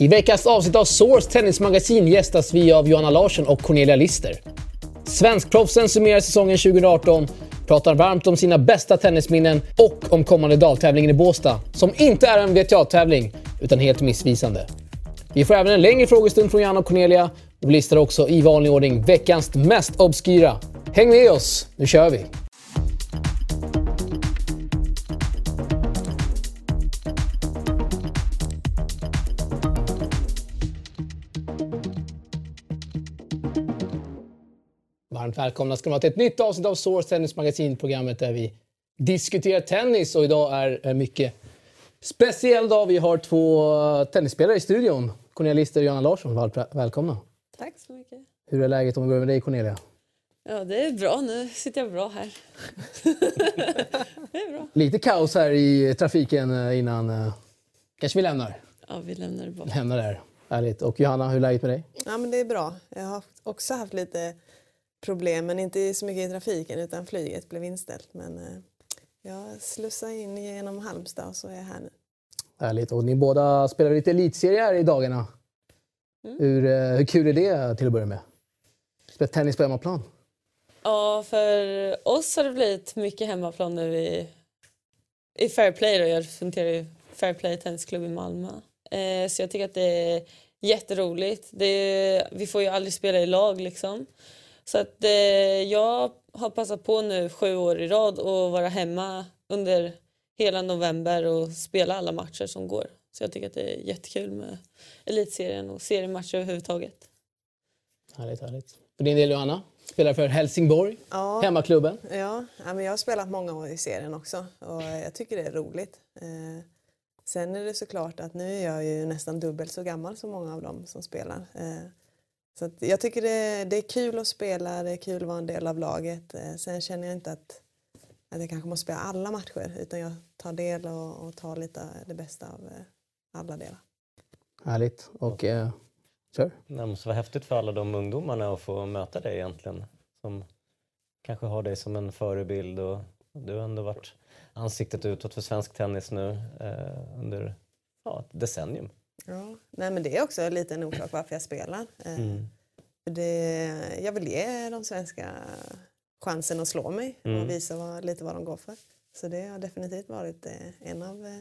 I veckans avsnitt av Source Tennismagasin gästas vi av Johanna Larsson och Cornelia Lister. Svenskproffsen summerar säsongen 2018, pratar varmt om sina bästa tennisminnen och om kommande daltävlingen i Båstad, som inte är en VTA-tävling, utan helt missvisande. Vi får även en längre frågestund från Johanna och Cornelia och listar också i vanlig ordning veckans mest obskyra. Häng med oss, nu kör vi! Varmt välkomna ska vara till ett nytt avsnitt av Source Tennis Magasin, programmet där vi diskuterar tennis. Och idag är en mycket speciell dag. Vi har två tennisspelare i studion. Cornelia Lister och Johanna Larsson. Välkomna. Tack så mycket. Hur är läget om vi börjar med dig Cornelia? Ja, det är bra. Nu sitter jag bra här. det är bra. Lite kaos här i trafiken eh, innan... eh, Kanske vi lämnar? Ja, vi lämnar det bara. Lämnar där. Härligt. Och Johanna, hur är läget med dig? Ja, men det är bra. Jag har också haft lite problem, men inte så mycket i trafiken utan flyget blev inställt. Men eh, jag slussar in genom Halmstad och så är jag här nu. Härligt. Och ni båda spelar lite elitserie här i dagarna. Hur, eh, hur kul är det till att börja med? Spela tennis på hemmaplan? Ja, för oss har det blivit mycket hemmaplan nu i, i Fairplay. Då. Jag representerar ju Fairplay Tennisklubb i Malmö. Eh, så jag tycker att det är jätteroligt. Det, vi får ju aldrig spela i lag liksom. Så att eh, jag har passat på nu sju år i rad att vara hemma under hela november och spela alla matcher som går. Så jag tycker att det är jättekul med elitserien och seriematcher överhuvudtaget. Härligt, härligt. För din del Johanna? Spelar för Helsingborg, Ja. hemmaklubben. Ja, ja, men jag har spelat många år i serien också och jag tycker det är roligt. Eh, sen är det såklart att nu är jag ju nästan dubbelt så gammal som många av dem som spelar. Eh, så att jag tycker det, det är kul att spela, det är kul att vara en del av laget. Eh, sen känner jag inte att, att jag kanske måste spela alla matcher utan jag tar del och, och tar lite det bästa av eh, alla delar. Härligt. Och eh, kör. Det måste vara häftigt för alla de ungdomarna att få möta dig egentligen. Som kanske har dig som en förebild och du har ändå varit ansiktet utåt för svensk tennis nu eh, under ja, ett decennium. Ja. Nej, men det är också lite en orsak varför jag spelar. Eh, för det, jag vill ge de svenska chansen att slå mig Mm. och visa vad, lite vad de går för. Så det har definitivt varit eh, en av eh,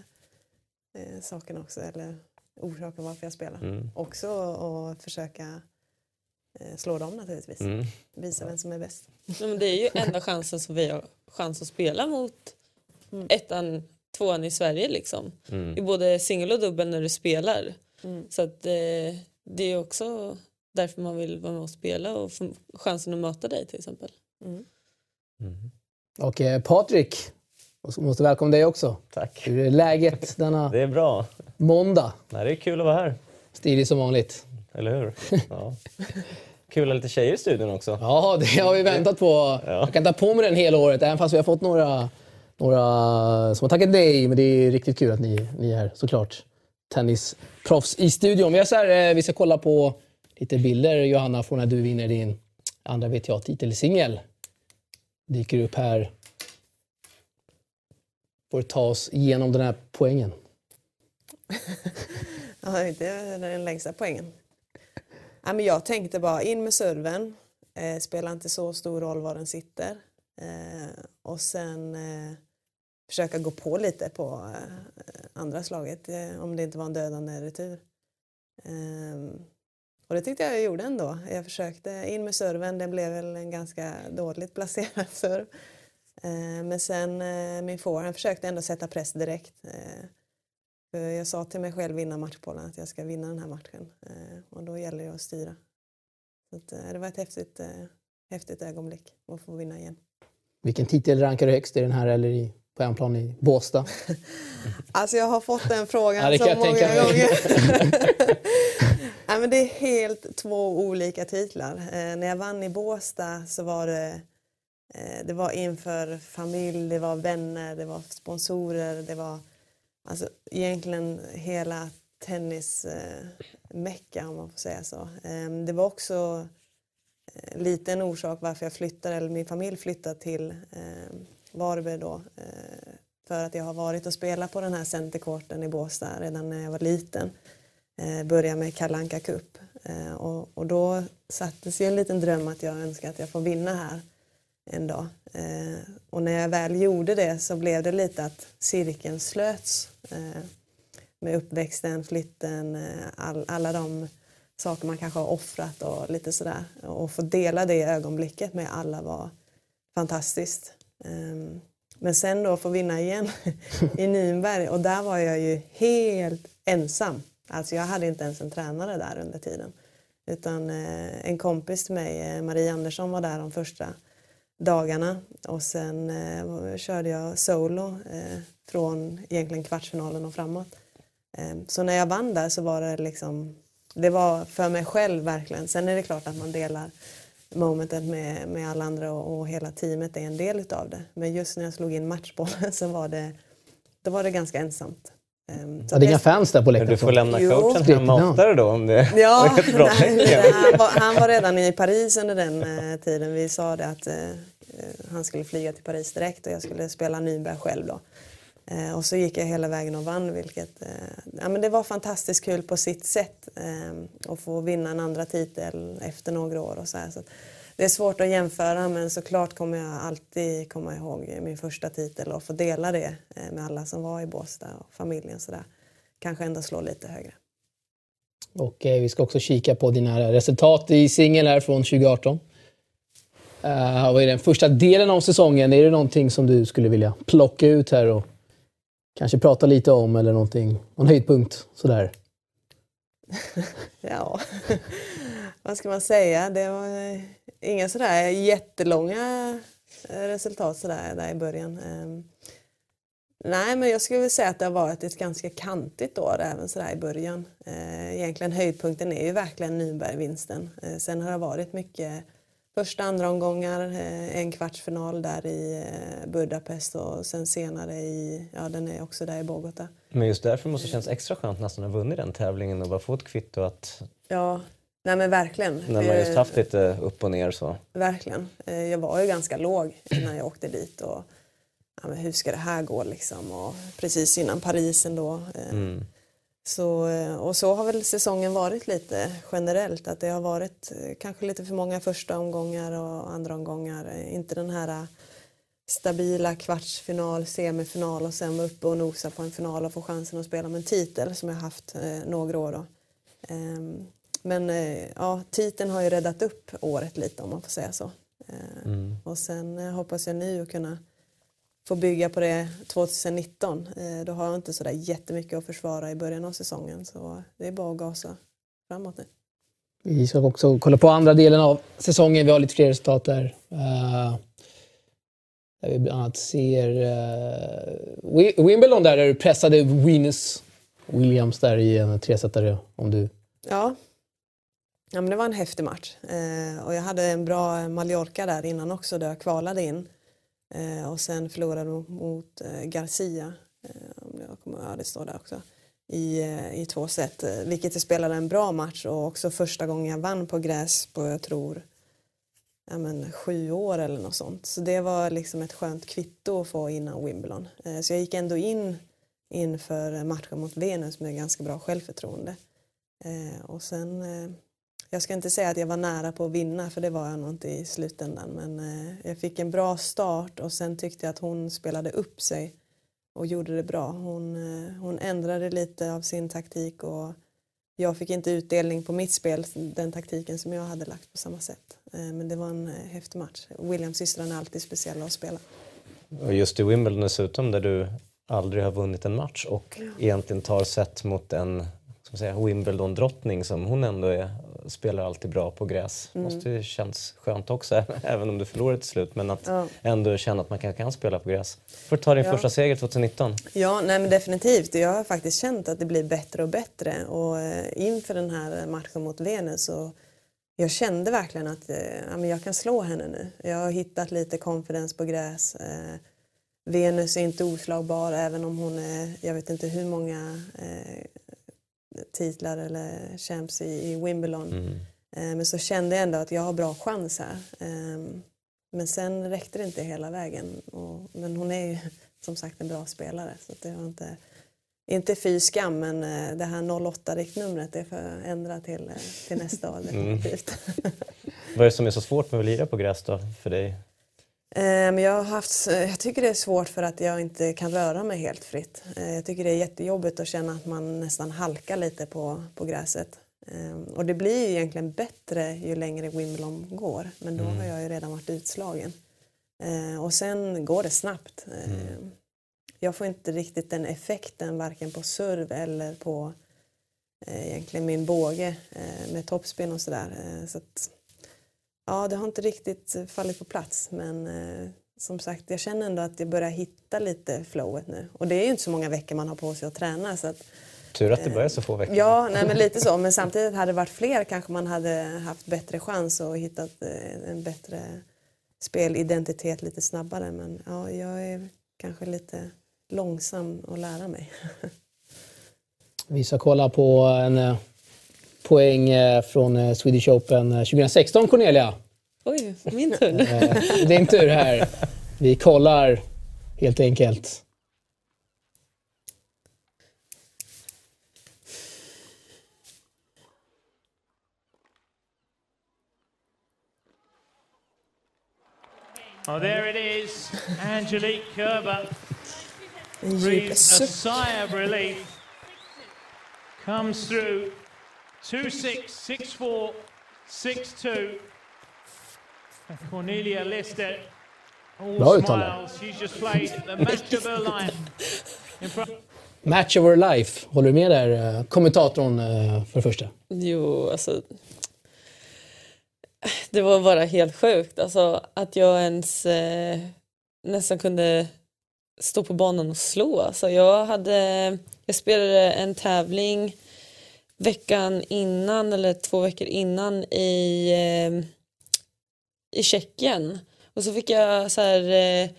eh, sakerna också, eller orsaken varför jag spelar. Mm. Också att försöka eh, slå dem naturligtvis. Mm. Visa vem som är bäst. Ja, men det är ju enda chansen som vi har chans att spela mot ettan, tvåan i Sverige liksom. Mm. I både singel och dubbel när du spelar. Mm. Så att, eh, det är också därför man vill vara med och spela och få chansen att möta dig till exempel. Mm. Och eh, Patrik, jag måste välkomna dig också. Tack. Hur är läget denna Det är bra. måndag? Nej, det är kul att vara här, Stilig som vanligt. eller hur? Ja. Kul att lite tjejer i studion också. Ja, det har vi väntat på. Jag kan ta på mig den hela året, även fast vi har fått några, några som har tackat nej. Men det är riktigt kul att ni, ni är såklart tennisproffs i studion. Vi, så här, eh, vi ska kolla på lite bilder, Johanna, från när du vinner din andra WTA-titel, singel. Dyker upp här. Får ta oss igenom den här poängen. Ja, inte den längsta poängen. Ja, men jag tänkte bara in med serven. Eh, spelar inte så stor roll var den sitter. Eh, och sen eh, försöka gå på lite på eh, andra slaget eh, om det inte var en dödande retur. Ehm, och det tyckte jag jag gjorde ändå. Jag försökte in med serven. Det blev väl en ganska dåligt placerad serv. Eh, men sen eh, min forehand försökte ändå sätta press direkt. Eh, jag sa till mig själv innan matchbollen att jag ska vinna den här matchen. Och då gäller det att styra. Så det var ett häftigt, häftigt ögonblick att få vinna igen. Vilken titel rankar du högst i den här eller i, på hemplan i Båstad? Alltså jag har fått den frågan Ja, så många gånger. Nej, men det är helt två olika titlar. Eh, när jag vann i Båstad så var det, eh, det var inför familj, det var vänner, det var sponsorer, det var alltså, egentligen hela tennismecka eh, om man får säga så. Eh, det var också eh, lite en orsak varför jag flyttade, eller min familj flyttade till eh, Varberg då. Eh, för att jag har varit och spelat på den här centerkorten i Båstad redan när jag var liten eh, börja med Kalanka Cup. Eh, och, och då sattes ju en liten dröm att jag önskar att jag får vinna här en dag. Eh, och när jag väl gjorde det så blev det lite att cirkeln slöts eh, med uppväxten, flytten, eh, all, alla de saker man kanske har offrat och lite sådär. Och få dela det ögonblicket med alla var fantastiskt. Ehm, men sen då få vinna igen i Nürnberg och där var jag ju helt ensam. Alltså jag hade inte ens en tränare där under tiden. Utan eh, en kompis till mig, eh, Marie Andersson, var där de första dagarna och sen eh, körde jag solo eh, från egentligen kvartsfinalen och framåt. Eh, så när jag vann där så var det liksom, det var för mig själv verkligen. Sen är det klart att man delar momentet med, med alla andra och, och hela teamet är en del utav det. Men just när jag slog in matchbollen så var det, då var det ganska ensamt. Um, så det är inga fans där på läktaren? Du får lämna coachen hemma oftare då om det ja, var ett bra nej, han, var, han var redan i Paris under den uh, tiden. Vi sa det att uh, han skulle flyga till Paris direkt och jag skulle spela Nürnberg själv då. Uh, och så gick jag hela vägen och vann vilket ja, men det var fantastiskt kul på sitt sätt att få vinna en andra titel efter några år och så, här, så det är svårt att jämföra men såklart kommer jag alltid komma ihåg min första titel och få dela det eh, med alla som var i Båstad och familjen sådär. Kanske ändå slå lite högre. Och eh, vi ska också kika på dina resultat i singel här från 2018. Uh, vad är den första delen av säsongen? Är det någonting som du skulle vilja plocka ut här och kanske prata lite om eller någonting? Någon höjdpunkt sådär? ja, vad ska man säga? Det var eh, inga sådär jättelånga eh, resultat sådär där i början. Ehm, nej, men jag skulle vilja säga att det har varit ett ganska kantigt år även sådär i början. Eh, egentligen höjdpunkten är ju verkligen Nürnbergvinsten. Sen har det varit mycket första, andra omgångar, en kvartsfinal där i Budapest och sen senare i, ja den är också där i Bogota. Men just därför måste det kännas extra skönt nästan att ha vunnit den tävlingen och bara få ett kvitto att Ja, Nej men verkligen. När man just haft lite upp och ner så. Verkligen. Eh, jag var ju ganska låg när jag åkte dit och ja, men hur ska det här gå liksom och precis innan Paris ändå. Eh, mm. Så, eh, och så har väl säsongen varit lite generellt att det har varit kanske lite för många första omgångar och andra omgångar. Inte den här stabila kvartsfinal, semifinal och sen vara uppe och nosa på en final och få chansen att spela med en titel som jag haft några år. Då. Men eh, ja, titeln har ju räddat upp året lite om man får säga så. Eh, mm. Och sen eh, hoppas jag nu att kunna få bygga på det 2019. Då har jag inte sådär jättemycket att försvara i början av säsongen så det är bara att gasa framåt nu. Vi ska också kolla på andra delen av säsongen. Vi har lite fler resultat där. Uh, där vi bland annat ser uh, Wimbledon där, där du pressade Venus Williams där i en tresetare om du... Ja, Ja, men det var en häftig match eh, och jag hade en bra Mallorca där innan också där jag kvalade in eh, och sen förlorade mot eh, Garcia, eh, om jag kommer, ja, det står där också, i, eh, i två set. Eh, vilket jag spelade en bra match och också första gången jag vann på gräs på, jag tror, ja, men, sju år eller något sånt. Så det var liksom ett skönt kvitto att få innan Wimbledon. Eh, så jag gick ändå in inför matchen mot Venus med ganska bra självförtroende. Eh, och sen jag ska inte säga att jag var nära på att vinna för det var jag nog inte i slutändan men eh, jag fick en bra start och sen tyckte jag att hon spelade upp sig och gjorde det bra. Hon, eh, hon ändrade lite av sin taktik och jag fick inte utdelning på mitt spel, den taktiken som jag hade lagt på samma sätt. Eh, men det var en häftig match. Williams systrarna är alltid speciella att spela. Och just i Wimbledon dessutom där du aldrig har vunnit en match och ja. egentligen tar set mot en Wimbledon-drottning som hon ändå är spelar alltid bra på gräs. Mm. måste ju känns skönt också, även om du förlorar till slut. Men att ja. ändå känna att man kan, kan spela på gräs. Får ta din ja. första seger 2019. Ja, nej men definitivt. Jag har faktiskt känt att det blir bättre och bättre. Och eh, inför den här matchen mot Venus så jag kände verkligen att eh, ja, jag kan slå henne nu. Jag har hittat lite confidence på gräs. Eh, Venus är inte oslagbar även om hon är, jag vet inte hur många eh, titlar eller champs i, i Wimbledon. Mm. Eh, men så kände jag ändå att jag har bra chans här. Eh, men sen räckte det inte hela vägen. Och, men hon är ju som sagt en bra spelare så det har inte inte fy skam, men eh, det här 08-riktnumret det får jag ändra till, eh, till nästa år definitivt. Vad är det som är så svårt med att lira på gräs då, för dig? Eh, Men jag, har haft, jag tycker det är svårt för att jag inte kan röra mig helt fritt. Eh, Jag tycker det är jättejobbigt att känna att man nästan halkar lite på, på gräset. Eh, Och det blir ju egentligen bättre ju längre Wimbledon går, men då har jag ju redan varit utslagen. Eh, Och sen går det snabbt. Eh, Jag får inte riktigt den effekten varken på serv eller på eh, egentligen min båge eh, med toppspin och sådär. Eh, Så att, Ja, det har inte riktigt eh, fallit på plats men eh, som sagt jag känner ändå att jag börjar hitta lite flowet nu. Och det är ju inte så många veckor man har på sig att träna. Så att, Tur att det börjar så få veckor. ja, nej, men lite så. Men samtidigt hade det varit fler kanske man hade haft bättre chans och hittat eh, en bättre spelidentitet lite snabbare. Men ja, jag är kanske lite långsam att lära mig. Vi ska kolla på en eh, poäng eh, från eh, Swedish Open eh, 2016, Cornelia. Oj, min tur. Eh, Det är din tur här. Vi kollar helt enkelt. Oh, there it is. Angelique Kerber breathes a sigh of relief. Comes through 2 6, 6 4, 6 2. And Cornelia Lister, all Bra uttal smiles. She's just played the match of her Match of life. Håller du med där, eh, kommentatorn eh, för det första? Jo, alltså. Det var bara helt sjukt. Alltså, att jag ens eh, nästan kunde stå på banan och slå. Alltså, jag, hade, jag spelade en tävling veckan innan, eller två veckor innan i, eh, i Tjeckien. Och så fick jag så här... Eh,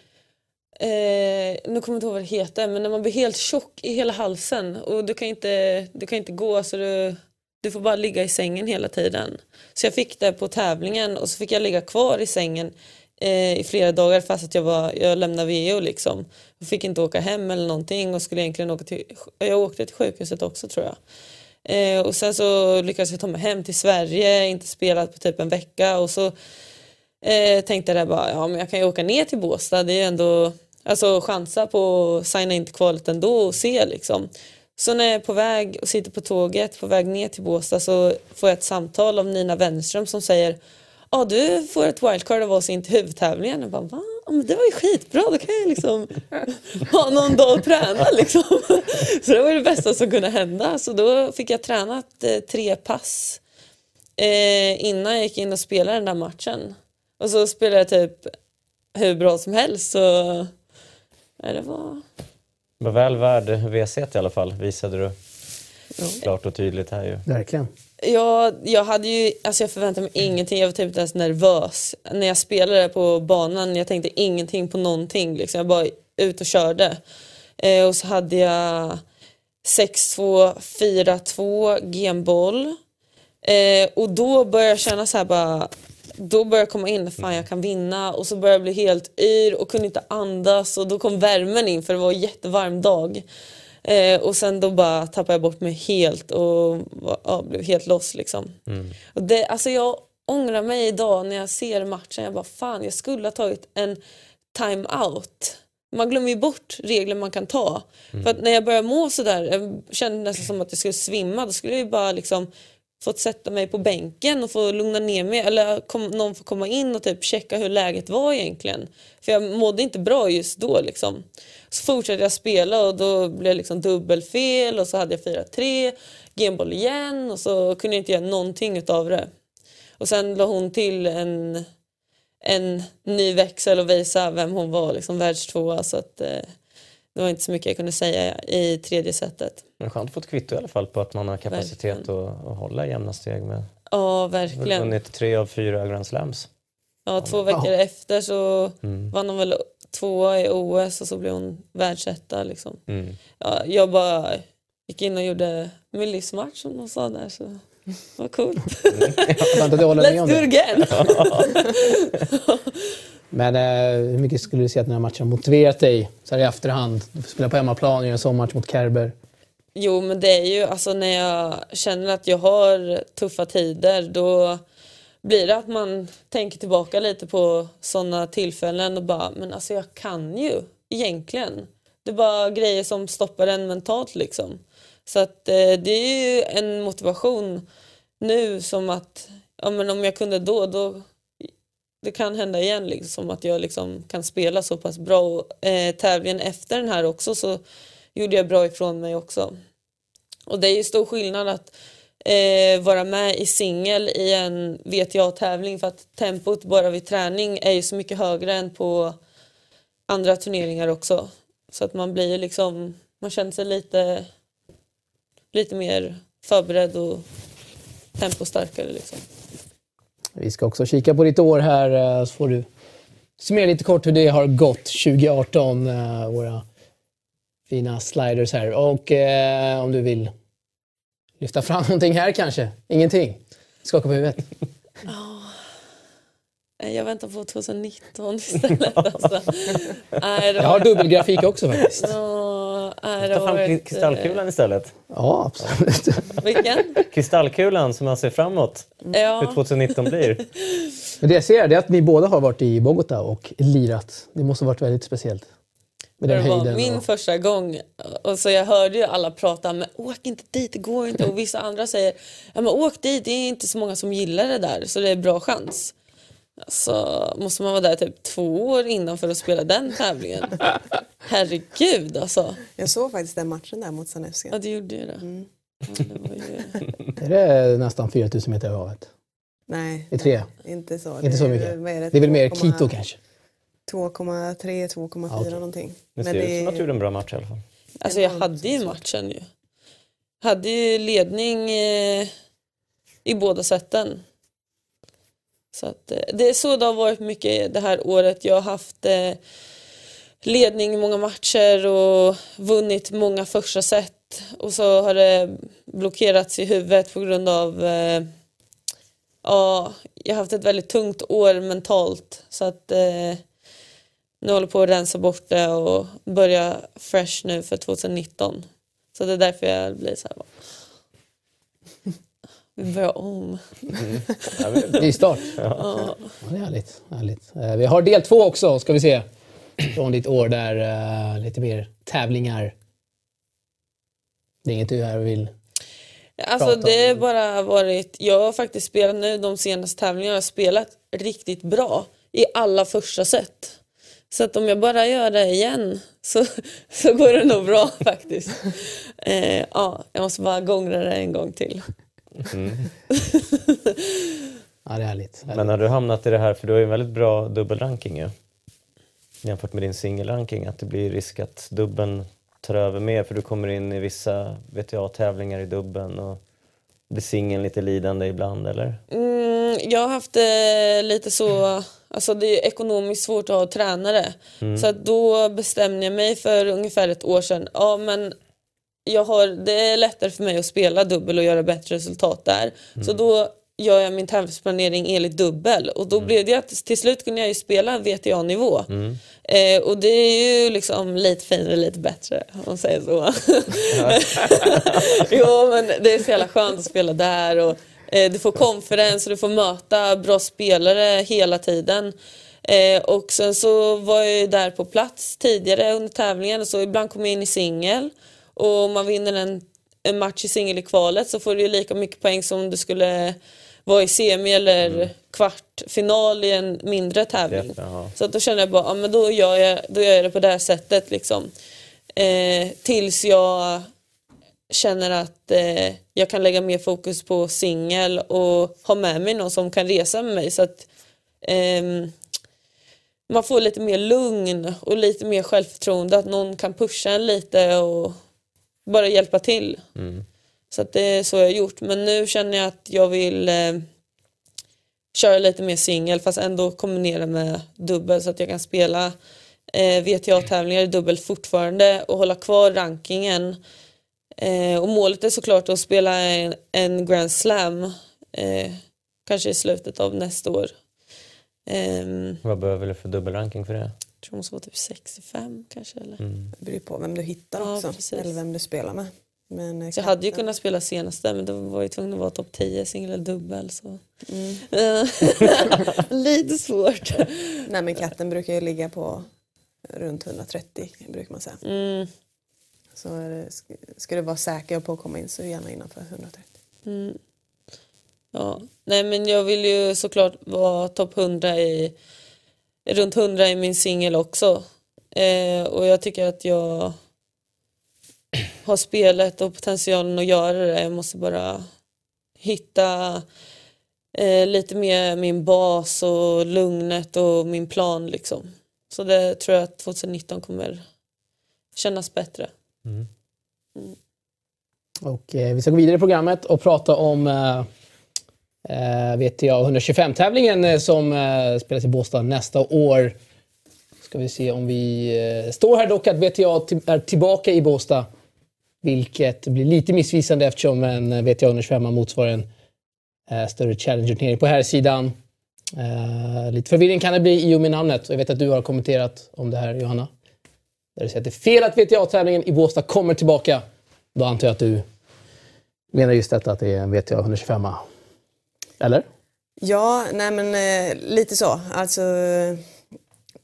Eh, nu kommer jag inte ihåg vad det heter, men när man blir helt tjock i hela halsen och du kan inte, du kan inte gå så du, du får bara ligga i sängen hela tiden. Så jag fick det på tävlingen och så fick jag ligga kvar i sängen eh, i flera dagar fast att jag, var, jag lämnade VO liksom. Jag fick inte åka hem eller någonting och skulle egentligen åka till, jag åkte till sjukhuset också tror jag. Eh, och sen så lyckades jag ta mig hem till Sverige, inte spelat på typ en vecka och så eh, tänkte jag bara, ja men jag kan ju åka ner till Båstad, det är ju ändå, alltså chansa på att signa in till kvalet ändå och se liksom. Så när jag är på väg och sitter på tåget på väg ner till Båstad så får jag ett samtal av Nina Wenström som säger Ja du får ett wildcard av oss in till huvudtävlingen. Jag bara va? Ja, men det var ju skitbra, då kan jag liksom ha någon dag att träna liksom. Så det var det bästa som kunde hända. Så då fick jag tränat eh, tre pass eh, innan jag gick in och spelade den där matchen. Och så spelade jag typ hur bra som helst. Så ja, det var... var väl värd WC i alla fall, visade du klart och tydligt här ju. Verkligen. Jag, jag hade ju, alltså jag förväntade mig ingenting, jag var typ inte ens nervös. När jag spelade på banan, jag tänkte ingenting på någonting. Liksom. Jag bara ut och körde. Eh, och så hade jag 6-2, 4-2 genboll. Eh, och då började jag känna så här bara, då började jag komma in, fan jag kan vinna. Och så började jag bli helt yr och kunde inte andas. Och då kom värmen in för det var en jättevarm dag. Eh, och sen då bara tappade jag bort mig helt och ja, blev helt loss liksom. Och det, alltså jag ångrar mig idag när jag ser matchen. Jag bara fan jag skulle ha tagit en time-out. Man glömmer ju bort regler man kan ta. För att när jag började må sådär, jag kände nästan som att jag skulle svimma. Då skulle jag ju bara liksom fått sätta mig på bänken och få lugna ner mig. Eller kom, någon får komma in och typ checka hur läget var egentligen. För jag mådde inte bra just då liksom. Så fortsatte jag spela och då blev det liksom dubbelfel och så hade jag 4-3, genboll igen och så kunde jag inte göra någonting utav det. Och sen la hon till en, en ny växel och visa vem hon var, liksom världstvåa. Så att, eh, det var inte så mycket jag kunde säga i tredje setet. Men skönt att få ett kvitto i alla fall på att man har kapacitet att, att hålla jämna steg med. Ja, verkligen. vunnit tre av fyra Grand Slams. Ja, två veckor efter så vann hon väl tvåa i OS och så blev hon världsetta. Liksom. Mm. Ja, jag bara gick in och gjorde min livsmatch som de sa där. Så var coolt. Med Let's do it again! Men eh, hur mycket skulle du säga att den här matchen har motiverat dig så här i efterhand? Du får spela på hemmaplan, göra en sån match mot Kerber. Jo men det är ju alltså när jag känner att jag har tuffa tider då blir det att man tänker tillbaka lite på sådana tillfällen och bara men alltså jag kan ju egentligen. Det är bara grejer som stoppar en mentalt liksom. Så att eh, det är ju en motivation nu som att ja, men om jag kunde då, då det kan hända igen liksom att jag liksom kan spela så pass bra. Och, eh, tävlingen efter den här också så gjorde jag bra ifrån mig också. Och det är ju stor skillnad att eh, vara med i singel i en WTA-tävling för att tempot bara vid träning är ju så mycket högre än på andra turneringar också. Så att man blir liksom, man känner sig lite, lite mer förberedd och tempostarkare liksom. Vi ska också kika på ditt år här eh, så får du summera lite kort hur det har gått 2018. eh, Våra fina sliders här. Och eh, om du vill lyfta fram någonting här kanske? Ingenting? Skaka på huvudet. Jag väntar på 2019 istället. Alltså. Nej, det Jag har dubbelgrafik också faktiskt. Det Ta fram varit, kristallkulan istället. Ja, absolut. eh, Vilken? Kristallkulan som man ser framåt. Hur Ja, 2019 blir. Men det jag ser är att ni båda har varit i Bogotá och lirat. Det måste ha varit väldigt speciellt. Med den det var min och... första gång. Och så jag hörde ju alla prata men åk inte dit, det går inte. Och vissa andra säger ja, men åk dit, det är inte så många som gillar det där så det är bra chans. Så måste man vara där typ två år innan för att spela den tävlingen. Herregud alltså. Jag såg faktiskt den matchen där mot Sanevska. Ja det gjorde ju det. Ja, det var ju... Är det nästan 4000 meter över havet? Nej, Det är tre? inte så. Inte så är mycket? mer Det är väl mer 2,- Quito kanske? 2,3, 2,4 Ja, okej. någonting. Det ser ut som att du gjorde en bra match i alla fall. Alltså jag hade ju matchen ju. Hade ju ledning eh, i båda sätten. Så att, eh, det är så det har varit mycket det här året. Jag har haft eh, ledning i många matcher och vunnit många första set. Och så har det blockerats i huvudet på grund av eh, Ja, jag har haft ett väldigt tungt år mentalt. Så att eh, nu håller jag på att rensa bort det och börja fresh nu för 2019. Så det är därför jag blir så här. Vi börjar om. Men- Ny start. Ja, det är härligt. härligt. Eh, Vi har del två också, ska vi se. Från ditt år där eh, lite mer tävlingar. Det är inget du här vill... Alltså det har bara varit, jag har faktiskt spelat nu de senaste tävlingarna, jag har spelat riktigt bra i alla första set. Så att om jag bara gör det igen så, så går det nog bra faktiskt. Eh, ja, jag måste bara gångra det en gång till. Ja, det är härligt. Men har du hamnat i det här, för du har ju en väldigt bra dubbelranking ju. Jämfört med din singelranking, att det blir risk att dubben tar över mer för du kommer in i vissa VTA-tävlingar i dubben och blir singeln lite lidande ibland eller? Mm, jag har haft eh, lite så, alltså det är ekonomiskt svårt att ha tränare. Så att då bestämde jag mig för ungefär ett år sedan, ja men jag har, det är lättare för mig att spela dubbel och göra bättre resultat där. Så då gör jag min tävlingsplanering enligt dubbel och då blev det att till slut kunde jag ju spela VTA-nivå. Eh, och det är ju liksom lite finare, lite bättre om man säger så. jo men det är så jävla skönt att spela där och eh, du får konferens och du får möta bra spelare hela tiden. Eh, och sen så var jag ju där på plats tidigare under tävlingen så ibland kom jag in i singel och om man vinner en, en match i singel i kvalet så får du ju lika mycket poäng som om du skulle vara i semi eller kvartfinal i en mindre tävling. Jaha. Så att då kände jag bara, ja, men då gör jag, då gör jag det på det här sättet liksom. Eh, tills jag känner att eh, jag kan lägga mer fokus på singel och ha med mig någon som kan resa med mig så att ehm, man får lite mer lugn och lite mer självförtroende att någon kan pusha en lite och bara hjälpa till. Så att det är så jag har gjort. Men nu känner jag att jag vill eh, köra lite mer singel fast ändå kombinera med dubbel så att jag kan spela eh, VTA-tävlingar i dubbel fortfarande och hålla kvar rankingen. Eh, och målet är såklart att spela en, en Grand Slam eh, kanske i slutet av nästa år. Ehm, Vad behöver du för dubbelranking för det? Tror hon vara typ 65 kanske eller? Det beror på vem du hittar Ja, också. precis. Eller vem du spelar med. Men, eh, Så jag hade ju kunnat spela senaste men då var jag tvungen att vara topp 10 singel eller dubbel. Så. Mm. Lite svårt. Nej men katten brukar ju ligga på runt 130 brukar man säga. Mm, Så är det, sk- ska du vara säker på att komma in så gärna innanför 130. mm. Ja. Nej men jag vill ju såklart vara topp 100 i runt 100 i min singel också. Eh, och jag tycker att jag har spelet och potentialen att göra det. Jag måste bara hitta eh, lite mer min bas och lugnet och min plan liksom. Så det tror jag att 2019 kommer kännas bättre. Mm. Och eh, vi ska gå vidare i programmet och prata om eh, Eh, VTA 125-tävlingen eh, som eh, spelas i Båstad nästa år. Ska vi se om vi... Eh, står här dock att VTA är tillbaka i Båstad. Vilket blir lite missvisande eftersom en eh, VTA 125 motsvarar en eh, större Challenger-turnering på här sidan. Eh, lite förvirring kan det bli i och med namnet. Och jag vet att du har kommenterat om det här Johanna. Där du säger att det är fel att VTA-tävlingen i Båstad kommer tillbaka. Då antar jag att du menar just detta att det är en VTA 125 eller? Ja, nej men eh, lite så. Alltså,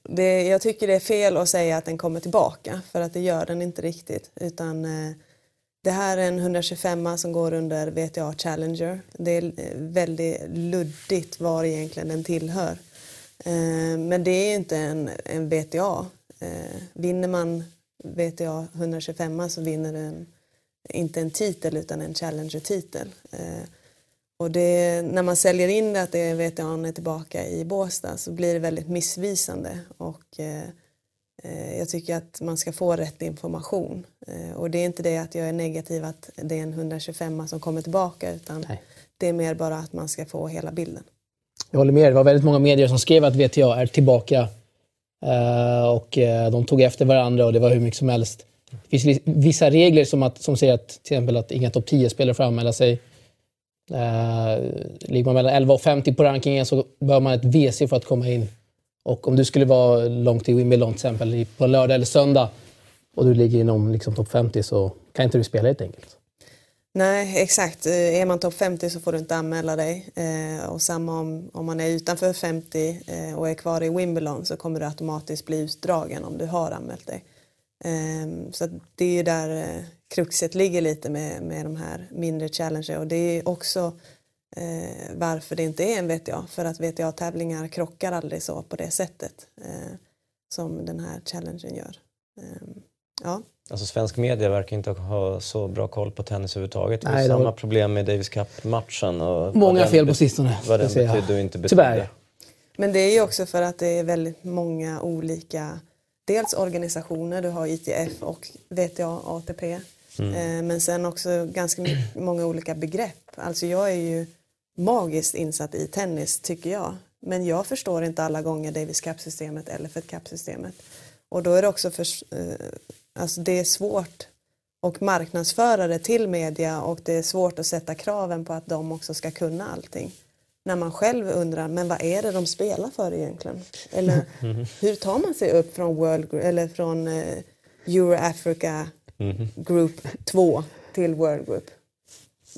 det, jag tycker det är fel att säga att den kommer tillbaka för att det gör den inte riktigt. Utan eh, det här är en 125 som går under VTA Challenger. Det är eh, väldigt luddigt var egentligen den tillhör. Eh, men det är inte en, en VTA. Eh, vinner man VTA 125 så vinner den inte en titel utan en Challenger-titel. Eh, och det, när man säljer in det att det är VTA är tillbaka i Båstad så blir det väldigt missvisande och eh, eh, jag tycker att man ska få rätt information. Eh, och det är inte det att jag är negativ att det är en 125 som kommer tillbaka utan Nej. det är mer bara att man ska få hela bilden. Jag håller med. Det var väldigt många medier som skrev att VTA är tillbaka. Eh, och eh, de tog efter varandra och det var hur mycket som helst. Det finns vissa regler som, att, som säger att till exempel att inga topp 10-spelare får anmäla sig. Eh, ligger man mellan 11 och 50 på rankingen så behöver man ett WC för att komma in. Och om du skulle vara långt i Wimbledon till exempel på lördag eller söndag och du ligger inom liksom, topp 50 så kan inte du spela helt enkelt. Nej, exakt. Eh, är man topp 50 så får du inte anmäla dig. Eh, och samma om, om man är utanför 50 eh, och är kvar i Wimbledon så kommer du automatiskt bli utdragen om du har anmält dig. Eh, så att det är ju där eh, kruxet ligger lite med, med de här mindre challenger och det är också eh, varför det inte är en VTA. För att VTA-tävlingar krockar aldrig så på det sättet eh, som den här challengen gör. Eh, ja. Alltså svensk media verkar inte ha så bra koll på tennis överhuvudtaget. Nej, det samma var- problem med Davis Cup-matchen. Många fel på sistone. Vad den betydde och inte betydde. Tyvärr. Men det är ju också för att det är väldigt många olika dels organisationer, du har ITF och VTA, ATP. Mm. Eh, men sen också ganska många olika begrepp. Alltså jag är ju magiskt insatt i tennis tycker jag. Men jag förstår inte alla gånger Davis Cup-systemet eller Fed Cup-systemet. Och då är det också för, eh, alltså det är svårt att marknadsföra det till media och det är svårt att sätta kraven på att de också ska kunna allting. När man själv undrar, men vad är det de spelar för egentligen? Eller hur tar man sig upp från World eller från eh, Euro Africa Group 2 till World Group?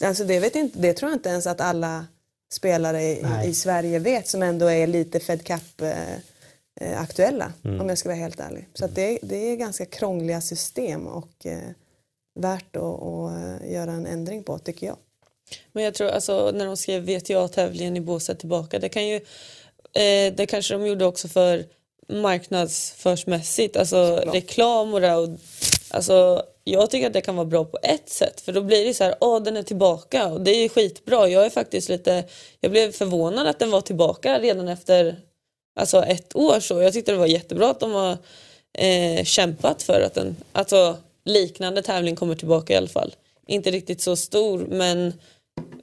Alltså det, vet inte, det tror jag inte ens att alla spelare i, i Sverige vet som ändå är lite Fed Cup eh, eh, aktuella om jag ska vara helt ärlig. Så att det, det är ganska krångliga system och eh, värt att, att eh, göra en ändring på tycker jag. Men jag tror alltså när de skrev VTA-tävlingen i Båstad tillbaka, det kan ju eh, det kanske de gjorde också för marknadsförsmässigt, alltså Såklart. reklam och det och, alltså jag tycker att det kan vara bra på ett sätt för då blir det så här, åh den är tillbaka och det är ju skitbra. Jag är faktiskt lite, jag blev förvånad att den var tillbaka redan efter alltså ett år så. Jag tyckte det var jättebra att de har eh, kämpat för att en alltså, liknande tävling kommer tillbaka i alla fall. Inte riktigt så stor men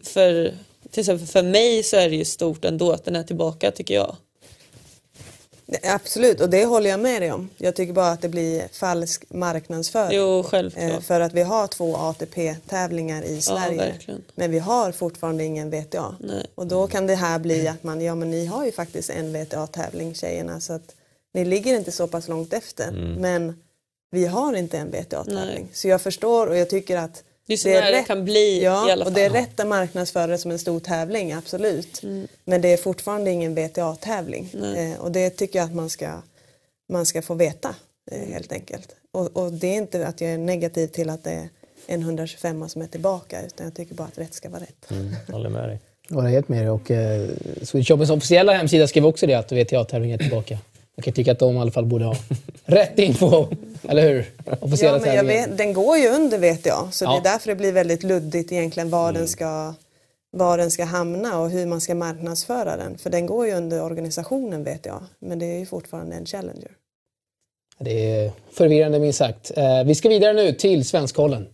för, till exempel för mig så är det ju stort ändå att den är tillbaka tycker jag. Absolut, och det håller jag med dig om. Jag tycker bara att det blir falsk marknadsföring. Jo, självklart. Eh, För att vi har två ATP-tävlingar i Sverige. verkligen. men vi har fortfarande ingen VTA. Nej. Och då kan det här bli att man, ja men ni har ju faktiskt en VTA-tävling tjejerna så att ni ligger inte så pass långt efter. Men vi har inte en VTA-tävling. Så jag förstår och jag tycker att Det är så nära det kan bli i ja, alla och fall. det är rätt att marknadsföra det som en stor tävling, absolut. Mm. Men det är fortfarande ingen VTA-tävling. Eh, och det tycker jag att man ska, man ska få veta eh, helt enkelt. Och, och det är inte att jag är negativ till att det är en 125 som är tillbaka utan jag tycker bara att rätt ska vara rätt. Mm, håller med dig. Jag håller helt med dig. Och eh, Swedish Opens officiella hemsida skrev också det, att VTA-tävlingen är tillbaka. Jag kan tycka att de i alla fall borde ha rätt info, eller hur? Officiella Ja, men jag vet, den går ju under vet jag, så Ja. det är därför det blir väldigt luddigt egentligen var, den ska, var den ska hamna och hur man ska marknadsföra den. För den går ju under organisationen vet jag, men det är ju fortfarande en Challenger. Det är förvirrande minst sagt. Eh, vi ska vidare nu till Svenskkollen.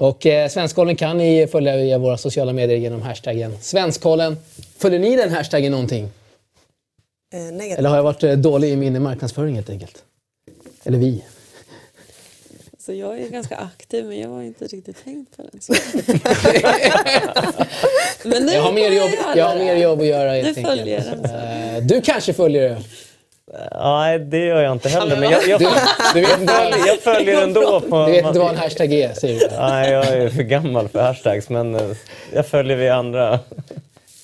Och eh, Svenskkollen kan ni följa via våra sociala medier genom hashtaggen Svenskkollen. Följer ni den hashtaggen någonting? Eh, negativt. Eller har jag varit eh, dålig i min marknadsföring helt enkelt? Eller vi? Så jag är ganska aktiv men jag har inte riktigt tänkt på den. Men nu Jag har mer jobb, jag har mer jobb att göra helt Du enkelt. följer den. Eh, Du kanske följer det? Nej, det gör jag inte heller. Men jag, jag, Du, du vet jag, följer, jag följer ändå. På, du vet inte vad en hashtag är, säger du. Nej, jag är för gammal för hashtags, men eh, jag följer vi andra.